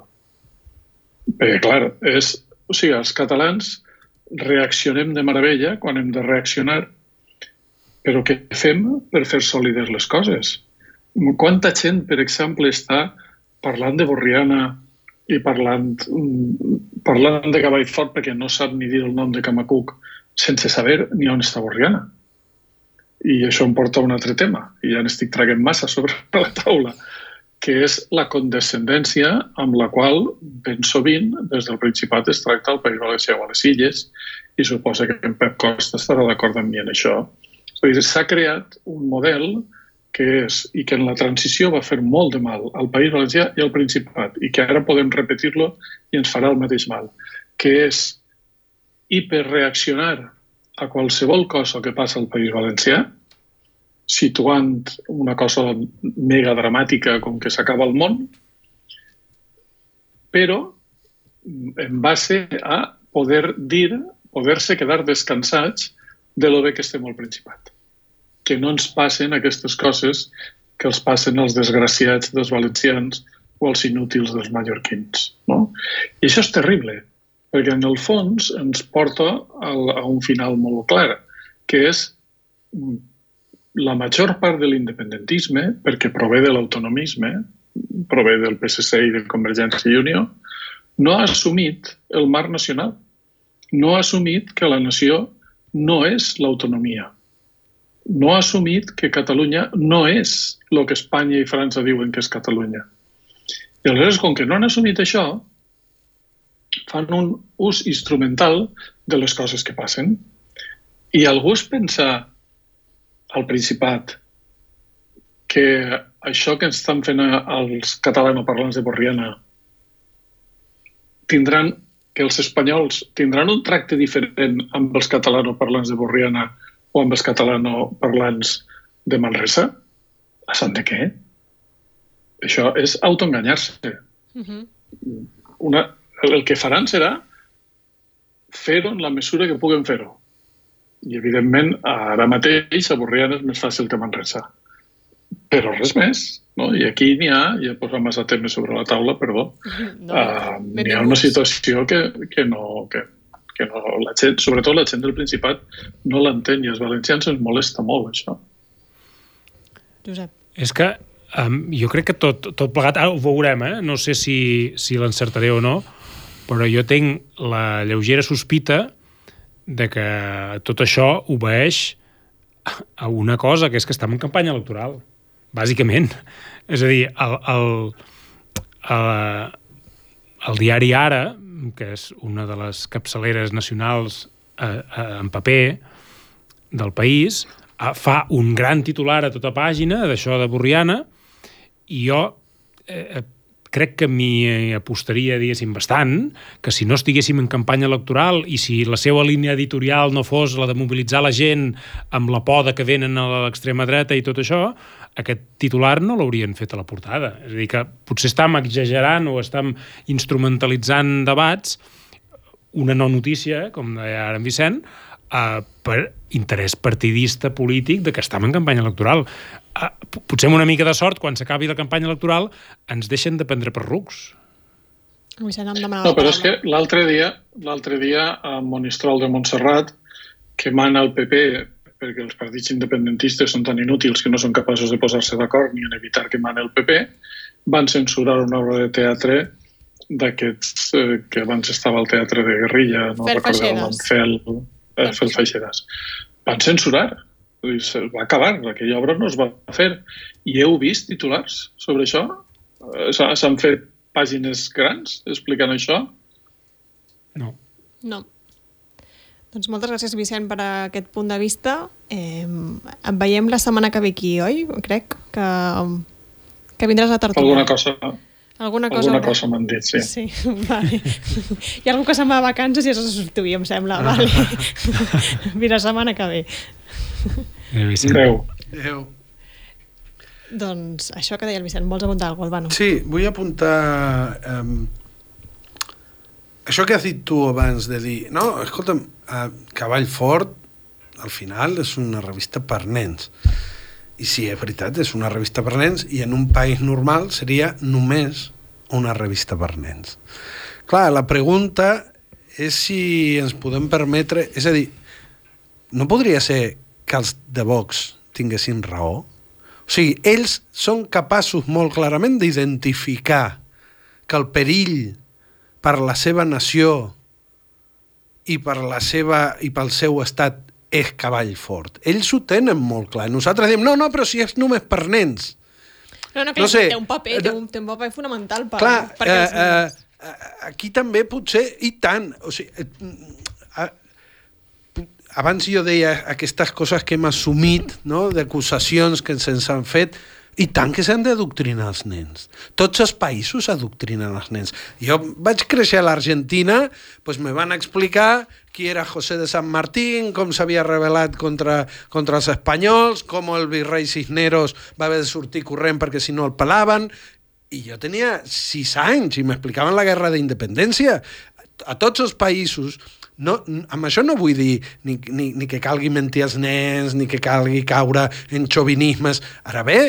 Perquè, clar, és, o sigui, els catalans reaccionem de meravella quan hem de reaccionar, però què fem per fer sòlides les coses? Quanta gent, per exemple, està parlant de Borriana i parlant, parlant de Cavall Fort perquè no sap ni dir el nom de Camacuc sense saber ni on està Borriana. I això em porta a un altre tema, i ja n'estic traguent massa sobre [laughs] la taula, que és la condescendència amb la qual ben sovint des del Principat es tracta el País Valencià o a les Illes i suposa que en Pep Costa estarà d'acord amb mi en això. És s'ha creat un model que és, i que en la transició va fer molt de mal al País Valencià i al Principat, i que ara podem repetir-lo i ens farà el mateix mal, que és hiperreaccionar a qualsevol cosa que passa al País Valencià, situant una cosa mega dramàtica com que s'acaba el món, però en base a poder dir, poder-se quedar descansats de lo bé que estem al Principat. Que no ens passen aquestes coses que els passen als desgraciats dels valencians o als inútils dels mallorquins. No? I això és terrible, perquè en el fons ens porta a un final molt clar, que és la major part de l'independentisme, perquè prové de l'autonomisme, prové del PSC i de Convergència i Unió, no ha assumit el marc nacional. No ha assumit que la nació no és l'autonomia. No ha assumit que Catalunya no és el que Espanya i França diuen que és Catalunya. I aleshores, com que no han assumit això, fan un ús instrumental de les coses que passen. I algú es pensa al Principat que això que estan fent els catalanoparlants de Borriana tindran que els espanyols tindran un tracte diferent amb els catalanoparlants de Borriana o amb els catalanoparlants de Manresa? A sant de què? Això és autoenganyar-se. Uh mhm. -huh. Una, el que faran serà fer-ho en la mesura que puguen fer-ho. I, evidentment, ara mateix a Borriana és més fàcil que Manresa. Però res més. No? I aquí n'hi ha, ja he posat massa temes sobre la taula, perdó, no, uh, n'hi ha una situació que, que no... Que, que no, la gent, sobretot la gent del Principat no l'entén i els valencians ens molesta molt això. Josep. És que um, jo crec que tot, tot plegat, ara ho veurem, eh? no sé si, si l'encertaré o no, però jo tinc la lleugera sospita de que tot això obeeix a una cosa, que és que estem en campanya electoral, bàsicament. És a dir, el, el, el, el diari Ara, que és una de les capçaleres nacionals eh, eh, en paper del país, eh, fa un gran titular a tota pàgina d'això de Borriana i jo eh, crec que m'hi apostaria, diguéssim, bastant, que si no estiguéssim en campanya electoral i si la seva línia editorial no fos la de mobilitzar la gent amb la por de que venen a l'extrema dreta i tot això, aquest titular no l'haurien fet a la portada. És a dir, que potser estem exagerant o estem instrumentalitzant debats, una no notícia, com deia ara en Vicent, eh, per interès partidista polític de que estem en campanya electoral. Ah, potser amb una mica de sort, quan s'acabi la campanya electoral, ens deixen de prendre per rucs. No, però és que l'altre dia, l'altre dia a Monistrol de Montserrat, que mana el PP perquè els partits independentistes són tan inútils que no són capaços de posar-se d'acord ni en evitar que mane el PP, van censurar una obra de teatre d'aquests eh, que abans estava al teatre de guerrilla, no recordo el nom, Fel, eh, Fel Feixeres. Van censurar es va acabar, aquella obra no es va fer. I heu vist titulars sobre això? Eh, s'han fet pàgines grans explicant això? No. No. Doncs moltes gràcies, Vicent, per aquest punt de vista. Eh, et veiem la setmana que ve aquí, oi? Crec que, que vindràs a Tartuga. Alguna cosa, Alguna cosa, Alguna cosa m'han dit, sí. Sí, [laughs] vale. Hi ha algú que se'n va a vacances i de substituir, em sembla. Ah. Vale. [laughs] Mira, setmana que ve. Adéu. Adéu. Doncs això que deia el Vicent, vols apuntar alguna cosa, Albano? Sí, vull apuntar... Um, això que has dit tu abans de dir... No, escolta'm, uh, Cavall Fort, al final, és una revista per nens. I sí, és veritat, és una revista per nens i en un país normal seria només una revista per nens. Clar, la pregunta és si ens podem permetre... És a dir, no podria ser que els de Vox tinguessin raó? O sigui, ells són capaços molt clarament d'identificar que el perill per la seva nació i per la seva i pel seu estat és cavall fort. Ells ho tenen molt clar. Nosaltres diem, no, no, però si és només per nens. No, no, que No sé, té un paper, té un, té un paper fonamental per, Clar, per eh, nens. eh, eh, aquí també potser, i tant, o sigui, eh, eh, abans jo deia aquestes coses que hem assumit, no?, d'acusacions que se'ns han fet, i tant que s'han d'adoctrinar els nens. Tots els països adoctrinen els nens. Jo vaig créixer a l'Argentina, doncs me van explicar qui era José de San Martín, com s'havia rebel·lat contra, contra els espanyols, com el virrei Cisneros va haver de sortir corrent perquè si no el pelaven, i jo tenia sis anys i m'explicaven la guerra d'independència. A tots els països no, amb això no vull dir ni, ni, ni que calgui mentir als nens, ni que calgui caure en xovinismes. Ara bé,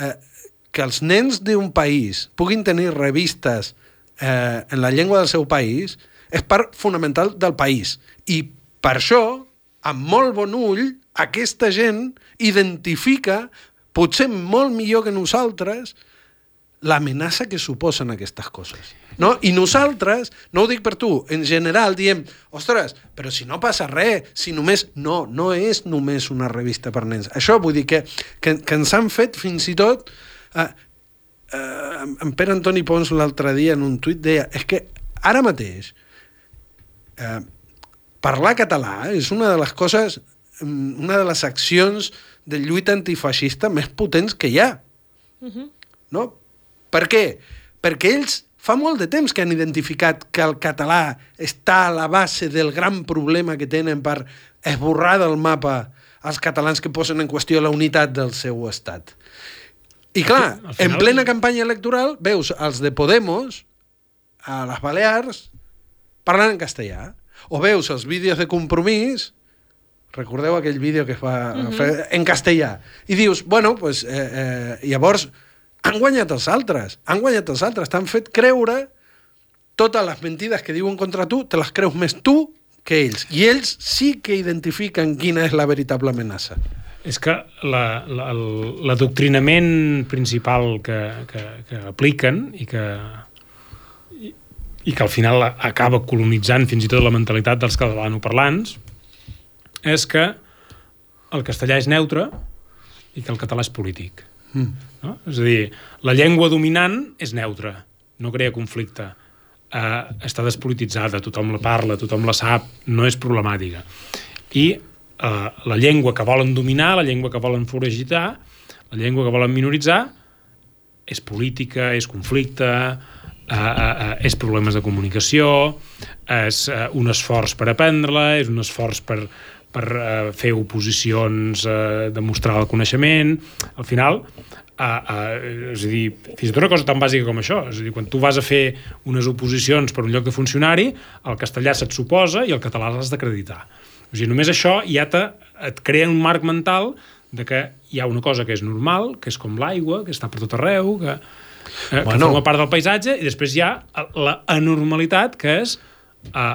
eh, que els nens d'un país puguin tenir revistes eh, en la llengua del seu país és part fonamental del país. I per això, amb molt bon ull, aquesta gent identifica, potser molt millor que nosaltres, l'amenaça que suposen aquestes coses. No? I nosaltres, no ho dic per tu, en general diem, ostres, però si no passa res, si només... No, no és només una revista per nens. Això vull dir que, que, que ens han fet fins i tot... Eh, eh, en Pere Antoni Pons l'altre dia en un tuit deia és que ara mateix eh, parlar català és una de les coses, mm, una de les accions de lluita antifeixista més potents que hi ha. No? Per què? Perquè ells fa molt de temps que han identificat que el català està a la base del gran problema que tenen per esborrar del mapa els catalans que posen en qüestió la unitat del seu estat. I clar, Al final- en plena campanya electoral veus els de Podemos a les Balears parlant en castellà. O veus els vídeos de compromís recordeu aquell vídeo que es va fer en castellà i dius, bueno, pues, eh, eh, llavors han guanyat els altres han guanyat els altres, t'han fet creure totes les mentides que diuen contra tu, te les creus més tu que ells. I ells sí que identifiquen quina és la veritable amenaça. És que la- la- el- l'adoctrinament principal que, que, que apliquen i que, i, i que al final acaba colonitzant fins i tot la mentalitat dels catalanoparlants és que el castellà és neutre i que el català és polític. Mm. No? És a dir, la llengua dominant és neutra, no crea conflicte, eh, està despolititzada, tothom la parla, tothom la sap, no és problemàtica. I eh, la llengua que volen dominar, la llengua que volen foragitar, la llengua que volen minoritzar, és política, és conflicte, eh, eh, eh, és problemes de comunicació, és eh, un esforç per aprendre-la, és un esforç per, per eh, fer oposicions, eh, demostrar el coneixement... Al final, eh, eh, és a dir, fins i tot una cosa tan bàsica com això, és a dir, quan tu vas a fer unes oposicions per un lloc de funcionari, el castellà se't suposa i el català l'has d'acreditar. O sigui, només això ja te, et crea un marc mental de que hi ha una cosa que és normal, que és com l'aigua, que està per tot arreu, que, eh, que Bueno. forma part del paisatge, i després hi ha la anormalitat, que és eh,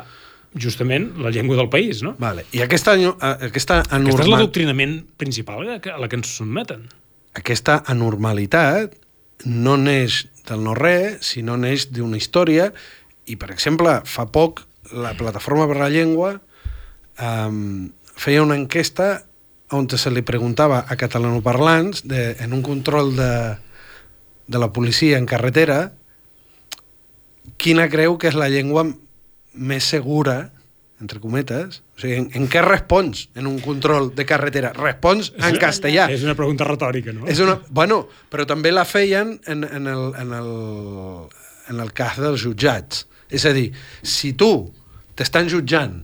justament la llengua del país, no? Vale. I aquesta, eh, aquesta, Aquest és anormal, l'adoctrinament principal a que- a la que ens sotmeten. Aquesta anormalitat no neix del no-res, sinó neix d'una història. I, per exemple, fa poc la Plataforma per la Llengua um, feia una enquesta on se li preguntava a catalanoparlants de, en un control de, de la policia en carretera quina creu que és la llengua més segura entre cometes, o sigui, en, en què respons en un control de carretera? Respons en castellà. És una pregunta retòrica, no? És una... Bueno, però també la feien en, en, el, en, el, en el cas dels jutjats. És a dir, si tu t'estan jutjant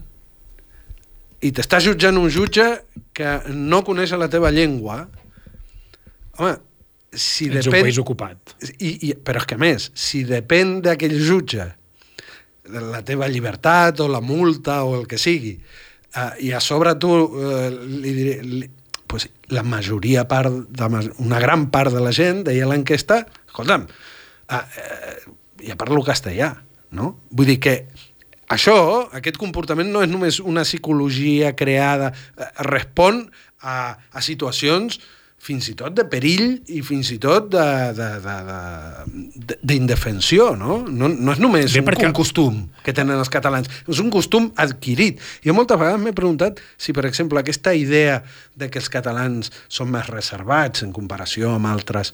i t'està jutjant un jutge que no coneix la teva llengua, home, si Ets un depèn... país ocupat. I, i, però és que més, si depèn d'aquell jutge la teva llibertat o la multa o el que sigui, uh, i a sobre tu uh, li diré... Li, pues, la majoria part, de, una gran part de la gent deia l'enquesta, escolta'm, uh, uh, ja parlo castellà, no? Vull dir que això, aquest comportament no és només una psicologia creada, eh, respon a, a situacions fins i tot de perill i fins i tot de- de- de- de- d'indefensió, no? no? No és només Bé, un, perquè- un costum que tenen els catalans, és un costum adquirit. Jo moltes vegades m'he preguntat si, per exemple, aquesta idea de que els catalans són més reservats en comparació amb altres...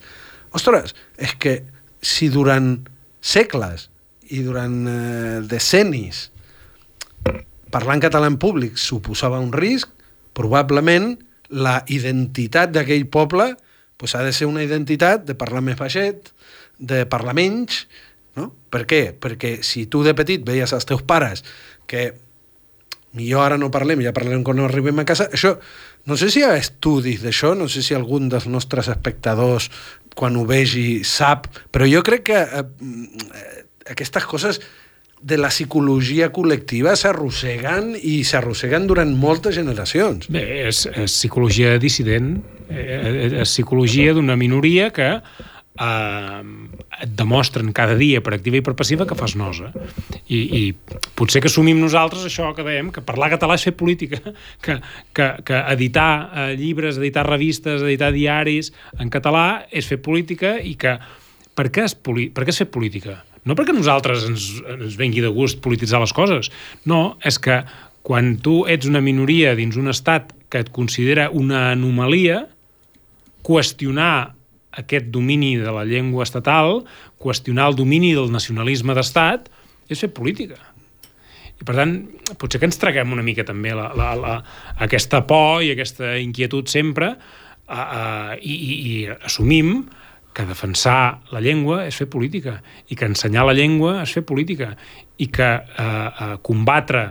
Ostres, és que si durant segles i durant eh, decennis parlar en català en públic suposava un risc, probablement la identitat d'aquell poble pues, ha de ser una identitat de parlar més baixet, de parlar menys, no? Per què? Perquè si tu de petit veies als teus pares que millor ara no parlem, ja parlem quan arribem a casa, això, no sé si hi ha estudis d'això, no sé si algun dels nostres espectadors quan ho vegi sap, però jo crec que eh, eh, aquestes coses de la psicologia col·lectiva s'arrosseguen i s'arrosseguen durant moltes generacions. Bé, és, és psicologia dissident, eh, és psicologia d'una minoria que eh, et demostren cada dia per activa i per passiva que fas nosa. I, i potser que assumim nosaltres això que dèiem, que parlar català és fer política, que, que, que editar eh, llibres, editar revistes, editar diaris en català és fer política i que per què és, poli per què és fer política? No perquè nosaltres ens, ens vengui de gust polititzar les coses, no, és que quan tu ets una minoria dins un estat que et considera una anomalia, qüestionar aquest domini de la llengua estatal, qüestionar el domini del nacionalisme d'estat, és fer política. I per tant, potser que ens traguem una mica també la, la, la, aquesta por i aquesta inquietud sempre a, a, i, i, i assumim que defensar la llengua és fer política i que ensenyar la llengua és fer política i que eh, eh, combatre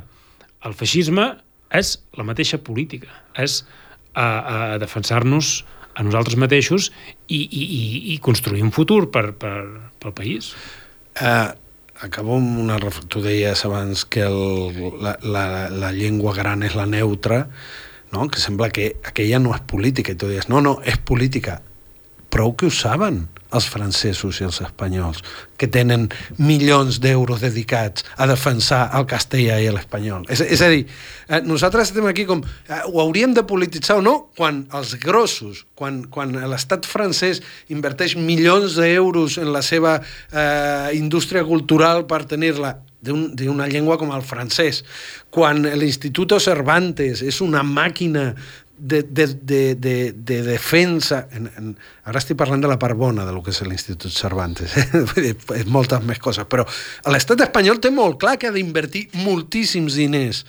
el feixisme és la mateixa política, és eh, eh, defensar-nos a nosaltres mateixos i, i, i, i construir un futur per, per, pel país. Uh, acabo amb una... ref- Tu deies abans que el, la, la, la llengua gran és la neutra, no? que sembla que aquella no és política, i tu deies, no, no, és política. Prou que ho saben els francesos i els espanyols, que tenen milions d'euros dedicats a defensar el castellà i l'espanyol. És, és a dir, eh, nosaltres estem aquí com... Eh, ho hauríem de polititzar o no quan els grossos, quan, quan l'estat francès inverteix milions d'euros en la seva eh, indústria cultural per tenir-la d'un- d'una llengua com el francès, quan l'Instituto Cervantes és una màquina de, de, de, de, de defensa... En, en, ara estic parlant de la part bona de lo que és l'Institut Cervantes, eh? [laughs] Moltes més coses, però l'estat espanyol té molt clar que ha d'invertir moltíssims diners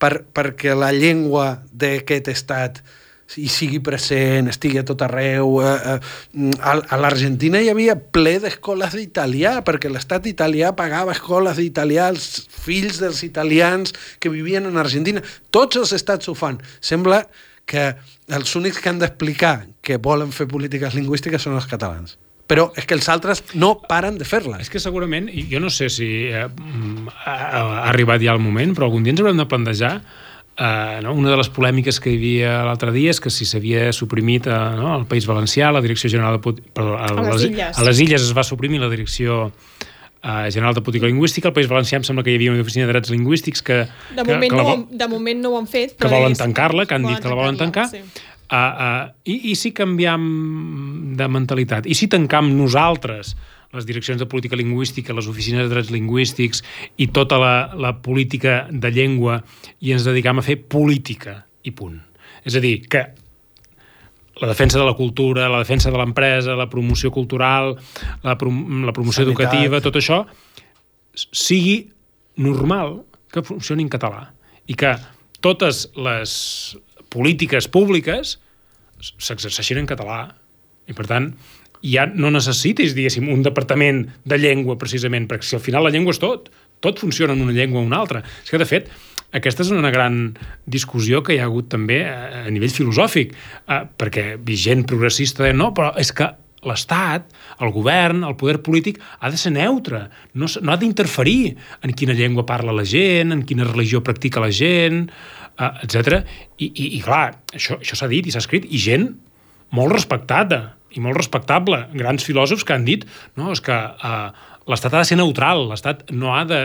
per, perquè la llengua d'aquest estat hi sigui present, estigui a tot arreu. Eh, eh, a, a l'Argentina hi havia ple d'escoles d'italià, perquè l'estat italià pagava escoles d'italià als fills dels italians que vivien en Argentina. Tots els estats ho fan. Sembla que els únics que han d'explicar que volen fer polítiques lingüístiques són els catalans. Però és que els altres no paren de fer-les. És que segurament, jo no sé si eh, mm, ha arribat ja el moment, però algun dia ens haurem de plantejar eh, no? una de les polèmiques que hi havia l'altre dia és que si s'havia suprimit eh, no? al País Valencià la Direcció General de... Perdó, a, A les les, Illes. a les Illes es va suprimir la Direcció eh, General de Política Lingüística, al País Valencià em sembla que hi havia una oficina de drets lingüístics que, De que, moment, que, no, la, ho vo- han- de moment no ho han fet. que però volen és- tancar-la, que han dit que la volen tancar, Sí. Uh, uh, i, I si canviam de mentalitat? I si tancam nosaltres les direccions de política lingüística, les oficines de drets lingüístics i tota la, la política de llengua i ens dedicam a fer política i punt. És a dir, que la defensa de la cultura, la defensa de l'empresa, la promoció cultural, la, prom la promoció Sanitat. educativa, tot això sigui normal que funcioni en català i que totes les polítiques públiques s'exerceixin en català i per tant ja no necessitis, diguéssim, un departament de llengua precisament, perquè si al final la llengua és tot, tot funciona en una llengua o una altra. És que, de fet, aquesta és una gran discussió que hi ha hagut també a a nivell filosòfic, eh, perquè vigent progressista no, però és que l'Estat, el govern, el poder polític ha de ser neutre, no, no ha d'interferir en quina llengua parla la gent, en quina religió practica la gent, eh, etc. I, i, I clar, això, això s'ha dit i s'ha escrit, i gent molt respectada i molt respectable. Grans filòsofs que han dit no, és que eh, l'Estat ha de ser neutral, l'Estat no ha de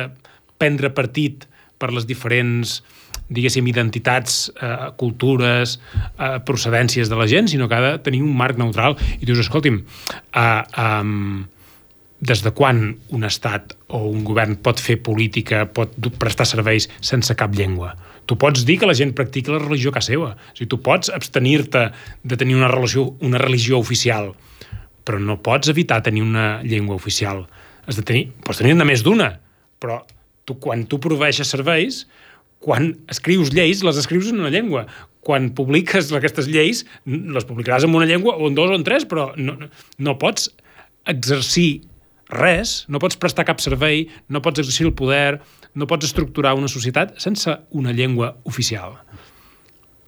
prendre partit per les diferents diguéssim, identitats, eh, cultures, eh, procedències de la gent, sinó que ha de tenir un marc neutral. I dius, escolti'm, eh, eh, des de quan un estat o un govern pot fer política, pot prestar serveis sense cap llengua? Tu pots dir que la gent practica la religió que seva. O sigui, tu pots abstenir-te de tenir una, relació, una religió oficial, però no pots evitar tenir una llengua oficial. Has de tenir, pots tenir-ne més d'una, però tu, quan tu proveeixes serveis, quan escrius lleis, les escrius en una llengua. Quan publiques aquestes lleis, les publicaràs en una llengua, o en dos o en tres, però no, no pots exercir res, no pots prestar cap servei, no pots exercir el poder, no pots estructurar una societat sense una llengua oficial.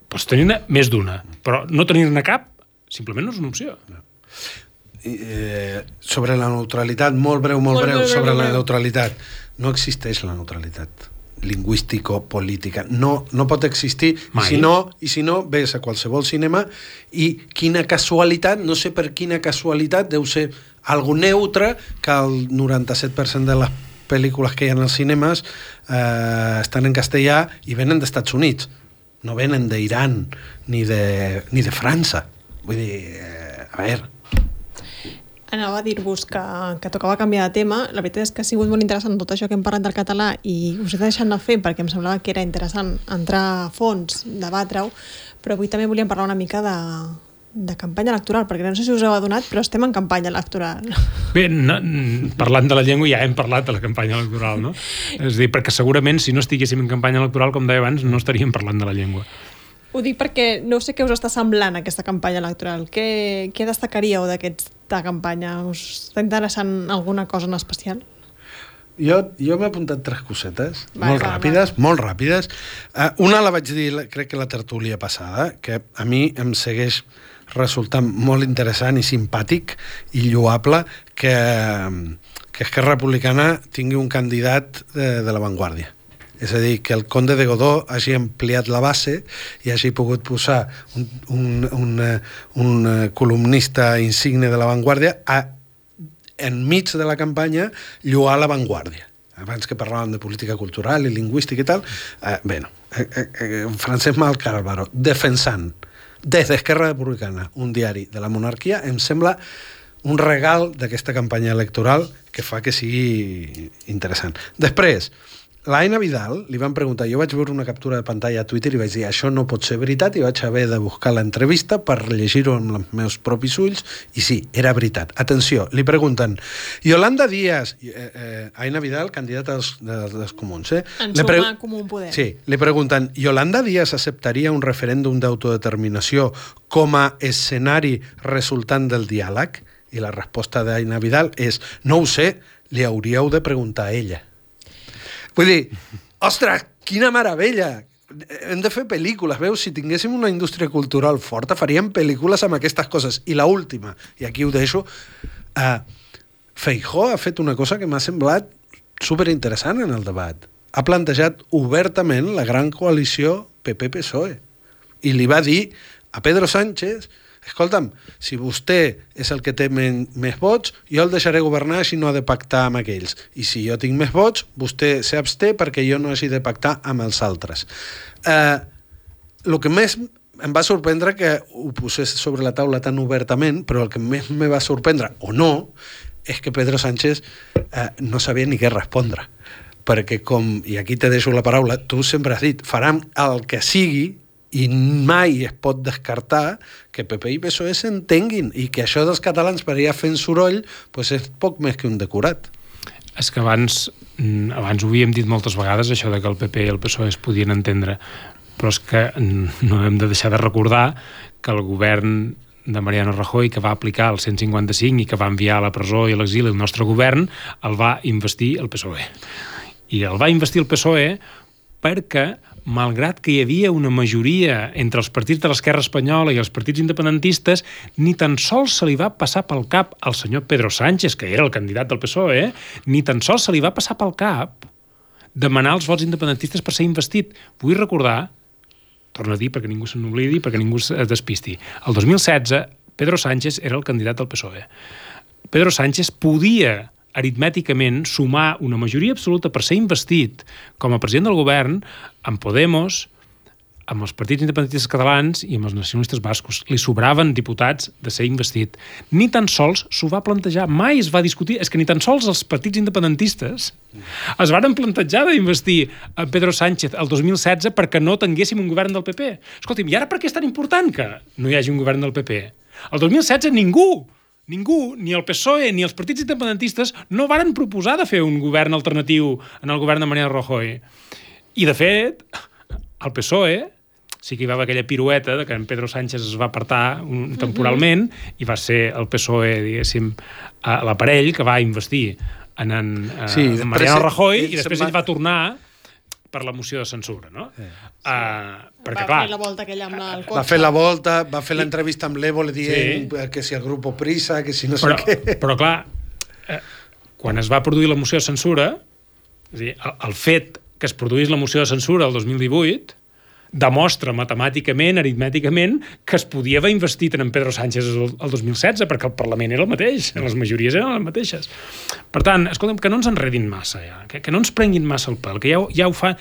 Pots tenir-ne més d'una, però no tenir-ne cap simplement no és una opció. Eh, sobre la neutralitat, molt breu, molt, molt breu, breu, sobre breu, la neutralitat. No existeix la neutralitat lingüístico-política. No, no pot existir, i si, no, i si no, ves a qualsevol cinema i quina casualitat, no sé per quina casualitat, deu ser algo neutre que el 97% de les pel·lícules que hi ha als cinemes eh, estan en castellà i venen d'Estats Units. No venen d'Iran ni de, ni de França. Vull dir, eh, a veure, Anava a dir-vos que, que tocava canviar de tema. La veritat és que ha sigut molt interessant tot això que hem parlat del català i us he deixat anar fent perquè em semblava que era interessant entrar a fons, debatre-ho, però avui també volíem parlar una mica de, de campanya electoral, perquè no sé si us heu adonat, però estem en campanya electoral. Bé, no, parlant de la llengua ja hem parlat de la campanya electoral, no? És a dir, perquè segurament si no estiguéssim en campanya electoral, com deia abans, no estaríem parlant de la llengua. Ho dic perquè no sé què us està semblant aquesta campanya electoral. Què, què destacaríeu d'aquesta campanya? Us està interessant alguna cosa en especial? Jo, jo m'he apuntat tres cosetes, va, molt va, ràpides, va. molt ràpides. Uh, una la vaig dir, crec que la tertúlia passada, que a mi em segueix resultant molt interessant i simpàtic i lloable que, que Esquerra Republicana tingui un candidat de, de l'avantguàrdia. És a dir, que el conde de Godó hagi ampliat la base i hagi pogut posar un, un, un, un columnista insigne de l'avantguàrdia enmig de la campanya lluar l'avantguàrdia. Abans que parlàvem de política cultural i lingüística i tal, eh, bueno, eh, eh, eh Francesc Malcàlvaro defensant des d'Esquerra Republicana un diari de la monarquia em sembla un regal d'aquesta campanya electoral que fa que sigui interessant. Després, l'Aina Vidal li van preguntar, jo vaig veure una captura de pantalla a Twitter i vaig dir, això no pot ser veritat, i vaig haver de buscar l'entrevista per llegir-ho amb els meus propis ulls, i sí, era veritat. Atenció, li pregunten, Yolanda Díaz, eh, eh, Aina Vidal, candidata dels, dels, dels comuns, eh? En le pre... Comú Poder. Sí, li pregunten, Yolanda Díaz acceptaria un referèndum d'autodeterminació com a escenari resultant del diàleg? I la resposta d'Aina Vidal és, no ho sé, li hauríeu de preguntar a ella. Vull dir, ostres, quina meravella! Hem de fer pel·lícules, veus? Si tinguéssim una indústria cultural forta, faríem pel·lícules amb aquestes coses. I la última, i aquí ho deixo, uh, Feijó ha fet una cosa que m'ha semblat superinteressant en el debat. Ha plantejat obertament la gran coalició PP-PSOE i li va dir a Pedro Sánchez escolta'm, si vostè és el que té men més vots, jo el deixaré governar si no ha de pactar amb aquells. I si jo tinc més vots, vostè s'absté perquè jo no hagi de pactar amb els altres. Eh, el que més em va sorprendre que ho posés sobre la taula tan obertament, però el que més me va sorprendre, o no, és que Pedro Sánchez eh, no sabia ni què respondre. Perquè com, i aquí te deixo la paraula, tu sempre has dit, faran el que sigui i mai es pot descartar que PP i PSOE s'entenguin i que això dels catalans per allà fent soroll pues és poc més que un decorat. És que abans, mm, abans ho havíem dit moltes vegades, això de que el PP i el PSOE es podien entendre, però és que no hem de deixar de recordar que el govern de Mariano Rajoy, que va aplicar el 155 i que va enviar a la presó i a l'exili el nostre govern, el va investir el PSOE. I el va investir el PSOE perquè malgrat que hi havia una majoria entre els partits de l'esquerra espanyola i els partits independentistes, ni tan sols se li va passar pel cap al senyor Pedro Sánchez, que era el candidat del PSOE, eh? ni tan sols se li va passar pel cap demanar els vots independentistes per ser investit. Vull recordar, torno a dir perquè ningú se n'oblidi, perquè ningú es despisti, el 2016 Pedro Sánchez era el candidat del PSOE. Pedro Sánchez podia aritmèticament sumar una majoria absoluta per ser investit com a president del govern amb Podemos, amb els partits independentistes catalans i amb els nacionalistes bascos. Li sobraven diputats de ser investit. Ni tan sols s'ho va plantejar, mai es va discutir. És que ni tan sols els partits independentistes es varen plantejar d'investir en Pedro Sánchez el 2016 perquè no tinguéssim un govern del PP. Escolti'm, i ara per què és tan important que no hi hagi un govern del PP? El 2016 ningú Ningú, ni el PSOE ni els partits independentistes, no varen proposar de fer un govern alternatiu en el govern de Mariano Rajoy. I, de fet, el PSOE sí que hi va haver aquella pirueta de que en Pedro Sánchez es va apartar un, temporalment i va ser el PSOE, diguéssim, l'aparell que va investir en, en, sí, en Mariano Rajoy i després ell va tornar per la moció de censura, no? Sí. Uh, perquè, va clar... fer la volta aquella amb el cotxe. Va fer la volta, va fer l'entrevista amb l'Evo dient sí. que si el grup Prisa, que si no sé però, què... Però, clar, eh, quan es va produir la moció de censura, és dir, el, el fet que es produís la moció de censura el 2018 demostra matemàticament, aritmèticament, que es podia haver investit en Pedro Sánchez el, el 2016, perquè el Parlament era el mateix, les majories eren les mateixes. Per tant, escolta'm, que no ens enredin massa, ja, que, que no ens prenguin massa el pèl, que ja, ja ho fa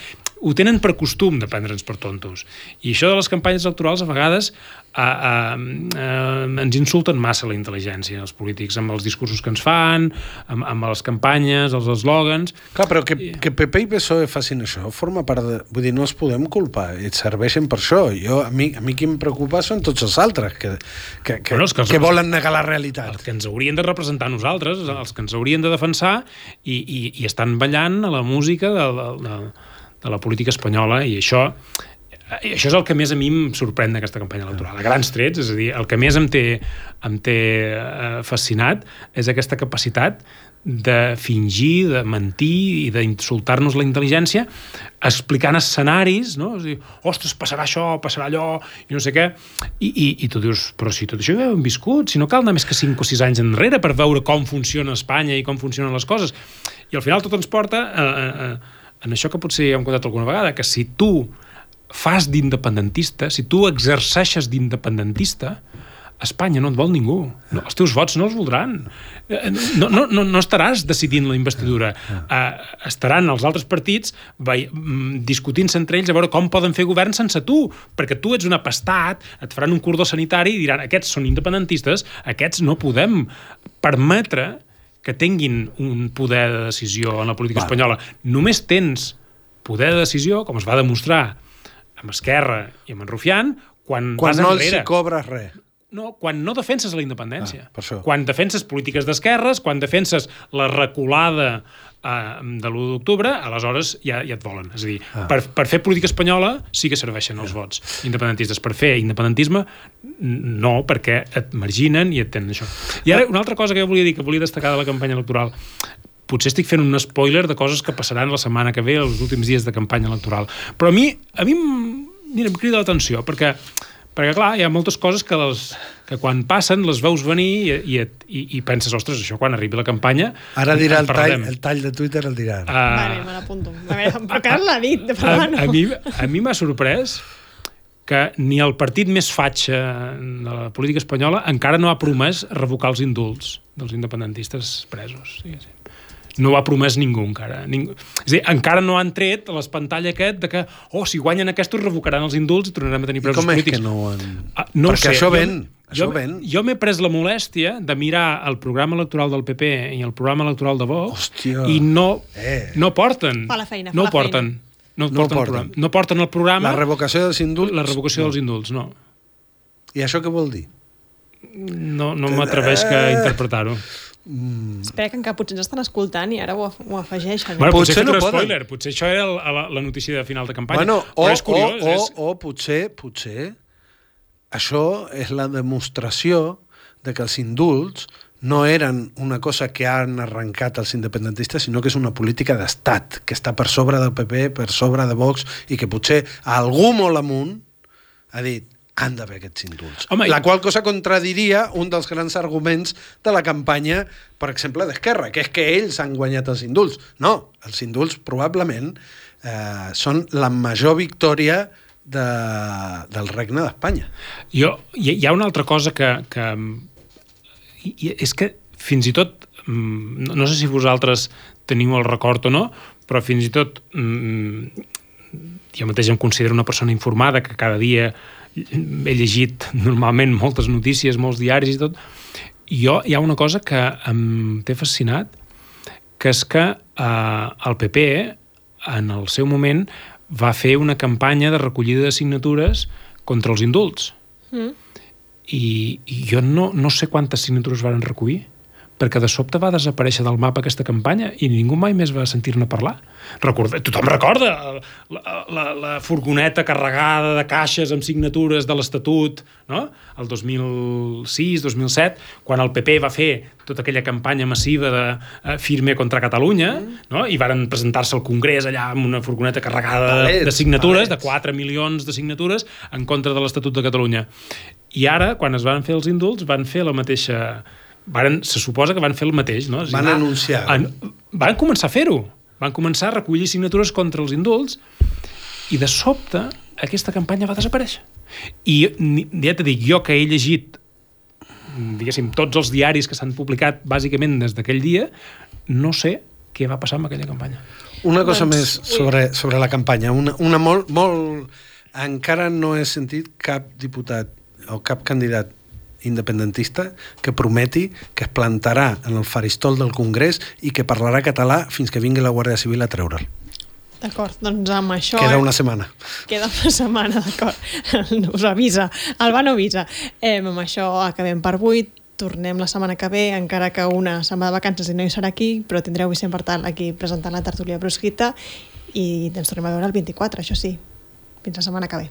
ho tenen per costum de prendre'ns per tontos. I això de les campanyes electorals a vegades a, a, a, ens insulten massa la intel·ligència, els polítics, amb els discursos que ens fan, amb, amb les campanyes, els eslògans... Clar, però que, que PP i PSOE facin això forma part de... Vull dir, no els podem culpar, i et serveixen per això. Jo, a, mi, a mi qui em preocupa són tots els altres, que, que, que, bueno, que, els, que volen negar la realitat. Els que ens haurien de representar nosaltres, els que ens haurien de defensar, i, i, i estan ballant a la música de, de, de de la política espanyola i això i això és el que més a mi em sorprèn d'aquesta campanya electoral, a grans trets, és a dir, el que més em té, em té eh, fascinat és aquesta capacitat de fingir, de mentir i d'insultar-nos la intel·ligència explicant escenaris, no? És dir, ostres, passarà això, passarà allò, i no sé què. I, i, i tu dius, però si tot això ja ho hem viscut, si no cal anar més que 5 o 6 anys enrere per veure com funciona Espanya i com funcionen les coses. I al final tot ens porta a, a, a en això que potser hem contat alguna vegada, que si tu fas d'independentista, si tu exerceixes d'independentista, Espanya no et vol ningú. No, els teus vots no els voldran. Eh, no, no, no, no estaràs decidint la investidura. Uh, estaran els altres partits mm, discutint-se entre ells a veure com poden fer govern sense tu, perquè tu ets un apestat, et faran un cordó sanitari i diran aquests són independentistes, aquests no podem permetre que tinguin un poder de decisió en la política Va. espanyola. Només tens poder de decisió, com es va demostrar amb Esquerra i amb en Rufián, quan, quan vas no enrere. hi cobres res. No, quan no defenses la independència. Ah, quan defenses polítiques d'esquerres, quan defenses la reculada de l'1 d'octubre, aleshores ja, ja et volen. És a dir, ah. per, per fer política espanyola sí que serveixen els vots independentistes. Per fer independentisme, no, perquè et marginen i et tenen això. I ara, una altra cosa que jo volia dir, que volia destacar de la campanya electoral, potser estic fent un spoiler de coses que passaran la setmana que ve, els últims dies de campanya electoral. Però a mi, a mi mira, em crida l'atenció, perquè perquè, clar, hi ha moltes coses que, les, que quan passen les veus venir i, i, i, i penses, ostres, això quan arribi la campanya... Ara dirà el tall, el tall de Twitter, el dirà. Uh, vale, me l'apunto. A veure, però l'ha dit, de a, a, mi, a mi m'ha sorprès que ni el partit més fatxa de la política espanyola encara no ha promès revocar els indults dels independentistes presos. Sí, sí no ho ha promès ningú encara. Ningú... És a dir, encara no han tret l'espantall aquest de que, oh, si guanyen aquests revocaran els indults i tornarem a tenir presos com polítics. Com és que no ho han... Ah, no Perquè sé. això ven. Jo, això jo, ven. jo m'he pres la molèstia de mirar el programa electoral del PP i el programa electoral de Vox Hòstia. i no, eh. no porten. Fa la feina, fa no la porten. feina. No, no porten, porten. no porten el programa... La revocació dels indults... La revocació no. dels indults, no. I això què vol dir? No, no m'atreveix que Eh. interpretar-ho. Mm. Espera, que encara potser ens estan escoltant i ara ho, ho afegeixen. Bueno, potser, Potser no no poden. spoiler, potser això era el, la, la notícia de final de campanya. Bueno, o, però és curiós. o, és... o, o potser, potser això és la demostració de que els indults no eren una cosa que han arrencat els independentistes, sinó que és una política d'estat, que està per sobre del PP, per sobre de Vox, i que potser algú molt amunt ha dit han d'haver aquests indults. Home, la qual cosa contradiria un dels grans arguments de la campanya, per exemple, d'Esquerra, que és que ells han guanyat els indults. No, els indults probablement eh, són la major victòria de, del regne d'Espanya. Jo, hi, hi ha una altra cosa que, que és que fins i tot mm, no, no sé si vosaltres teniu el record o no, però fins i tot mm, jo mateix em considero una persona informada que cada dia he llegit normalment moltes notícies, molts diaris i tot, i jo hi ha una cosa que em té fascinat, que és que eh, el PP, en el seu moment, va fer una campanya de recollida de signatures contra els indults. Mm. I, I jo no, no sé quantes signatures varen recollir, perquè de sobte va desaparèixer del mapa aquesta campanya i ningú mai més va sentir-ne parlar. Recorda, tothom recorda la, la, la furgoneta carregada de caixes amb signatures de l'Estatut, no? el 2006-2007, quan el PP va fer tota aquella campanya massiva de uh, firme contra Catalunya, mm. no? i varen presentar-se al Congrés allà amb una furgoneta carregada palets, de, de signatures, palets. de 4 milions de signatures en contra de l'Estatut de Catalunya. I ara, quan es van fer els indults, van fer la mateixa Varen, se suposa que van fer el mateix, no? van anunciar. En, van començar a fer-ho. Van començar a recollir signatures contra els indults i de sobte aquesta campanya va desaparèixer. I ja t'he dit, jo que he llegit diguéssim, tots els diaris que s'han publicat bàsicament des d'aquell dia, no sé què va passar amb aquella campanya. Una cosa doncs, més sobre, sobre la campanya. Una, una molt, molt... Encara no he sentit cap diputat o cap candidat independentista que prometi que es plantarà en el faristol del Congrés i que parlarà català fins que vingui la Guàrdia Civil a treure'l. D'acord, doncs amb això... Queda una setmana. Queda una setmana, d'acord. [laughs] Us avisa, el van avisa. Eh, amb això acabem per avui. Tornem la setmana que ve, encara que una va de vacances i no hi serà aquí, però tindreu Vicent Bartal aquí presentant la tertúlia proscrita i ens tornem a veure el 24, això sí. Fins la setmana que ve.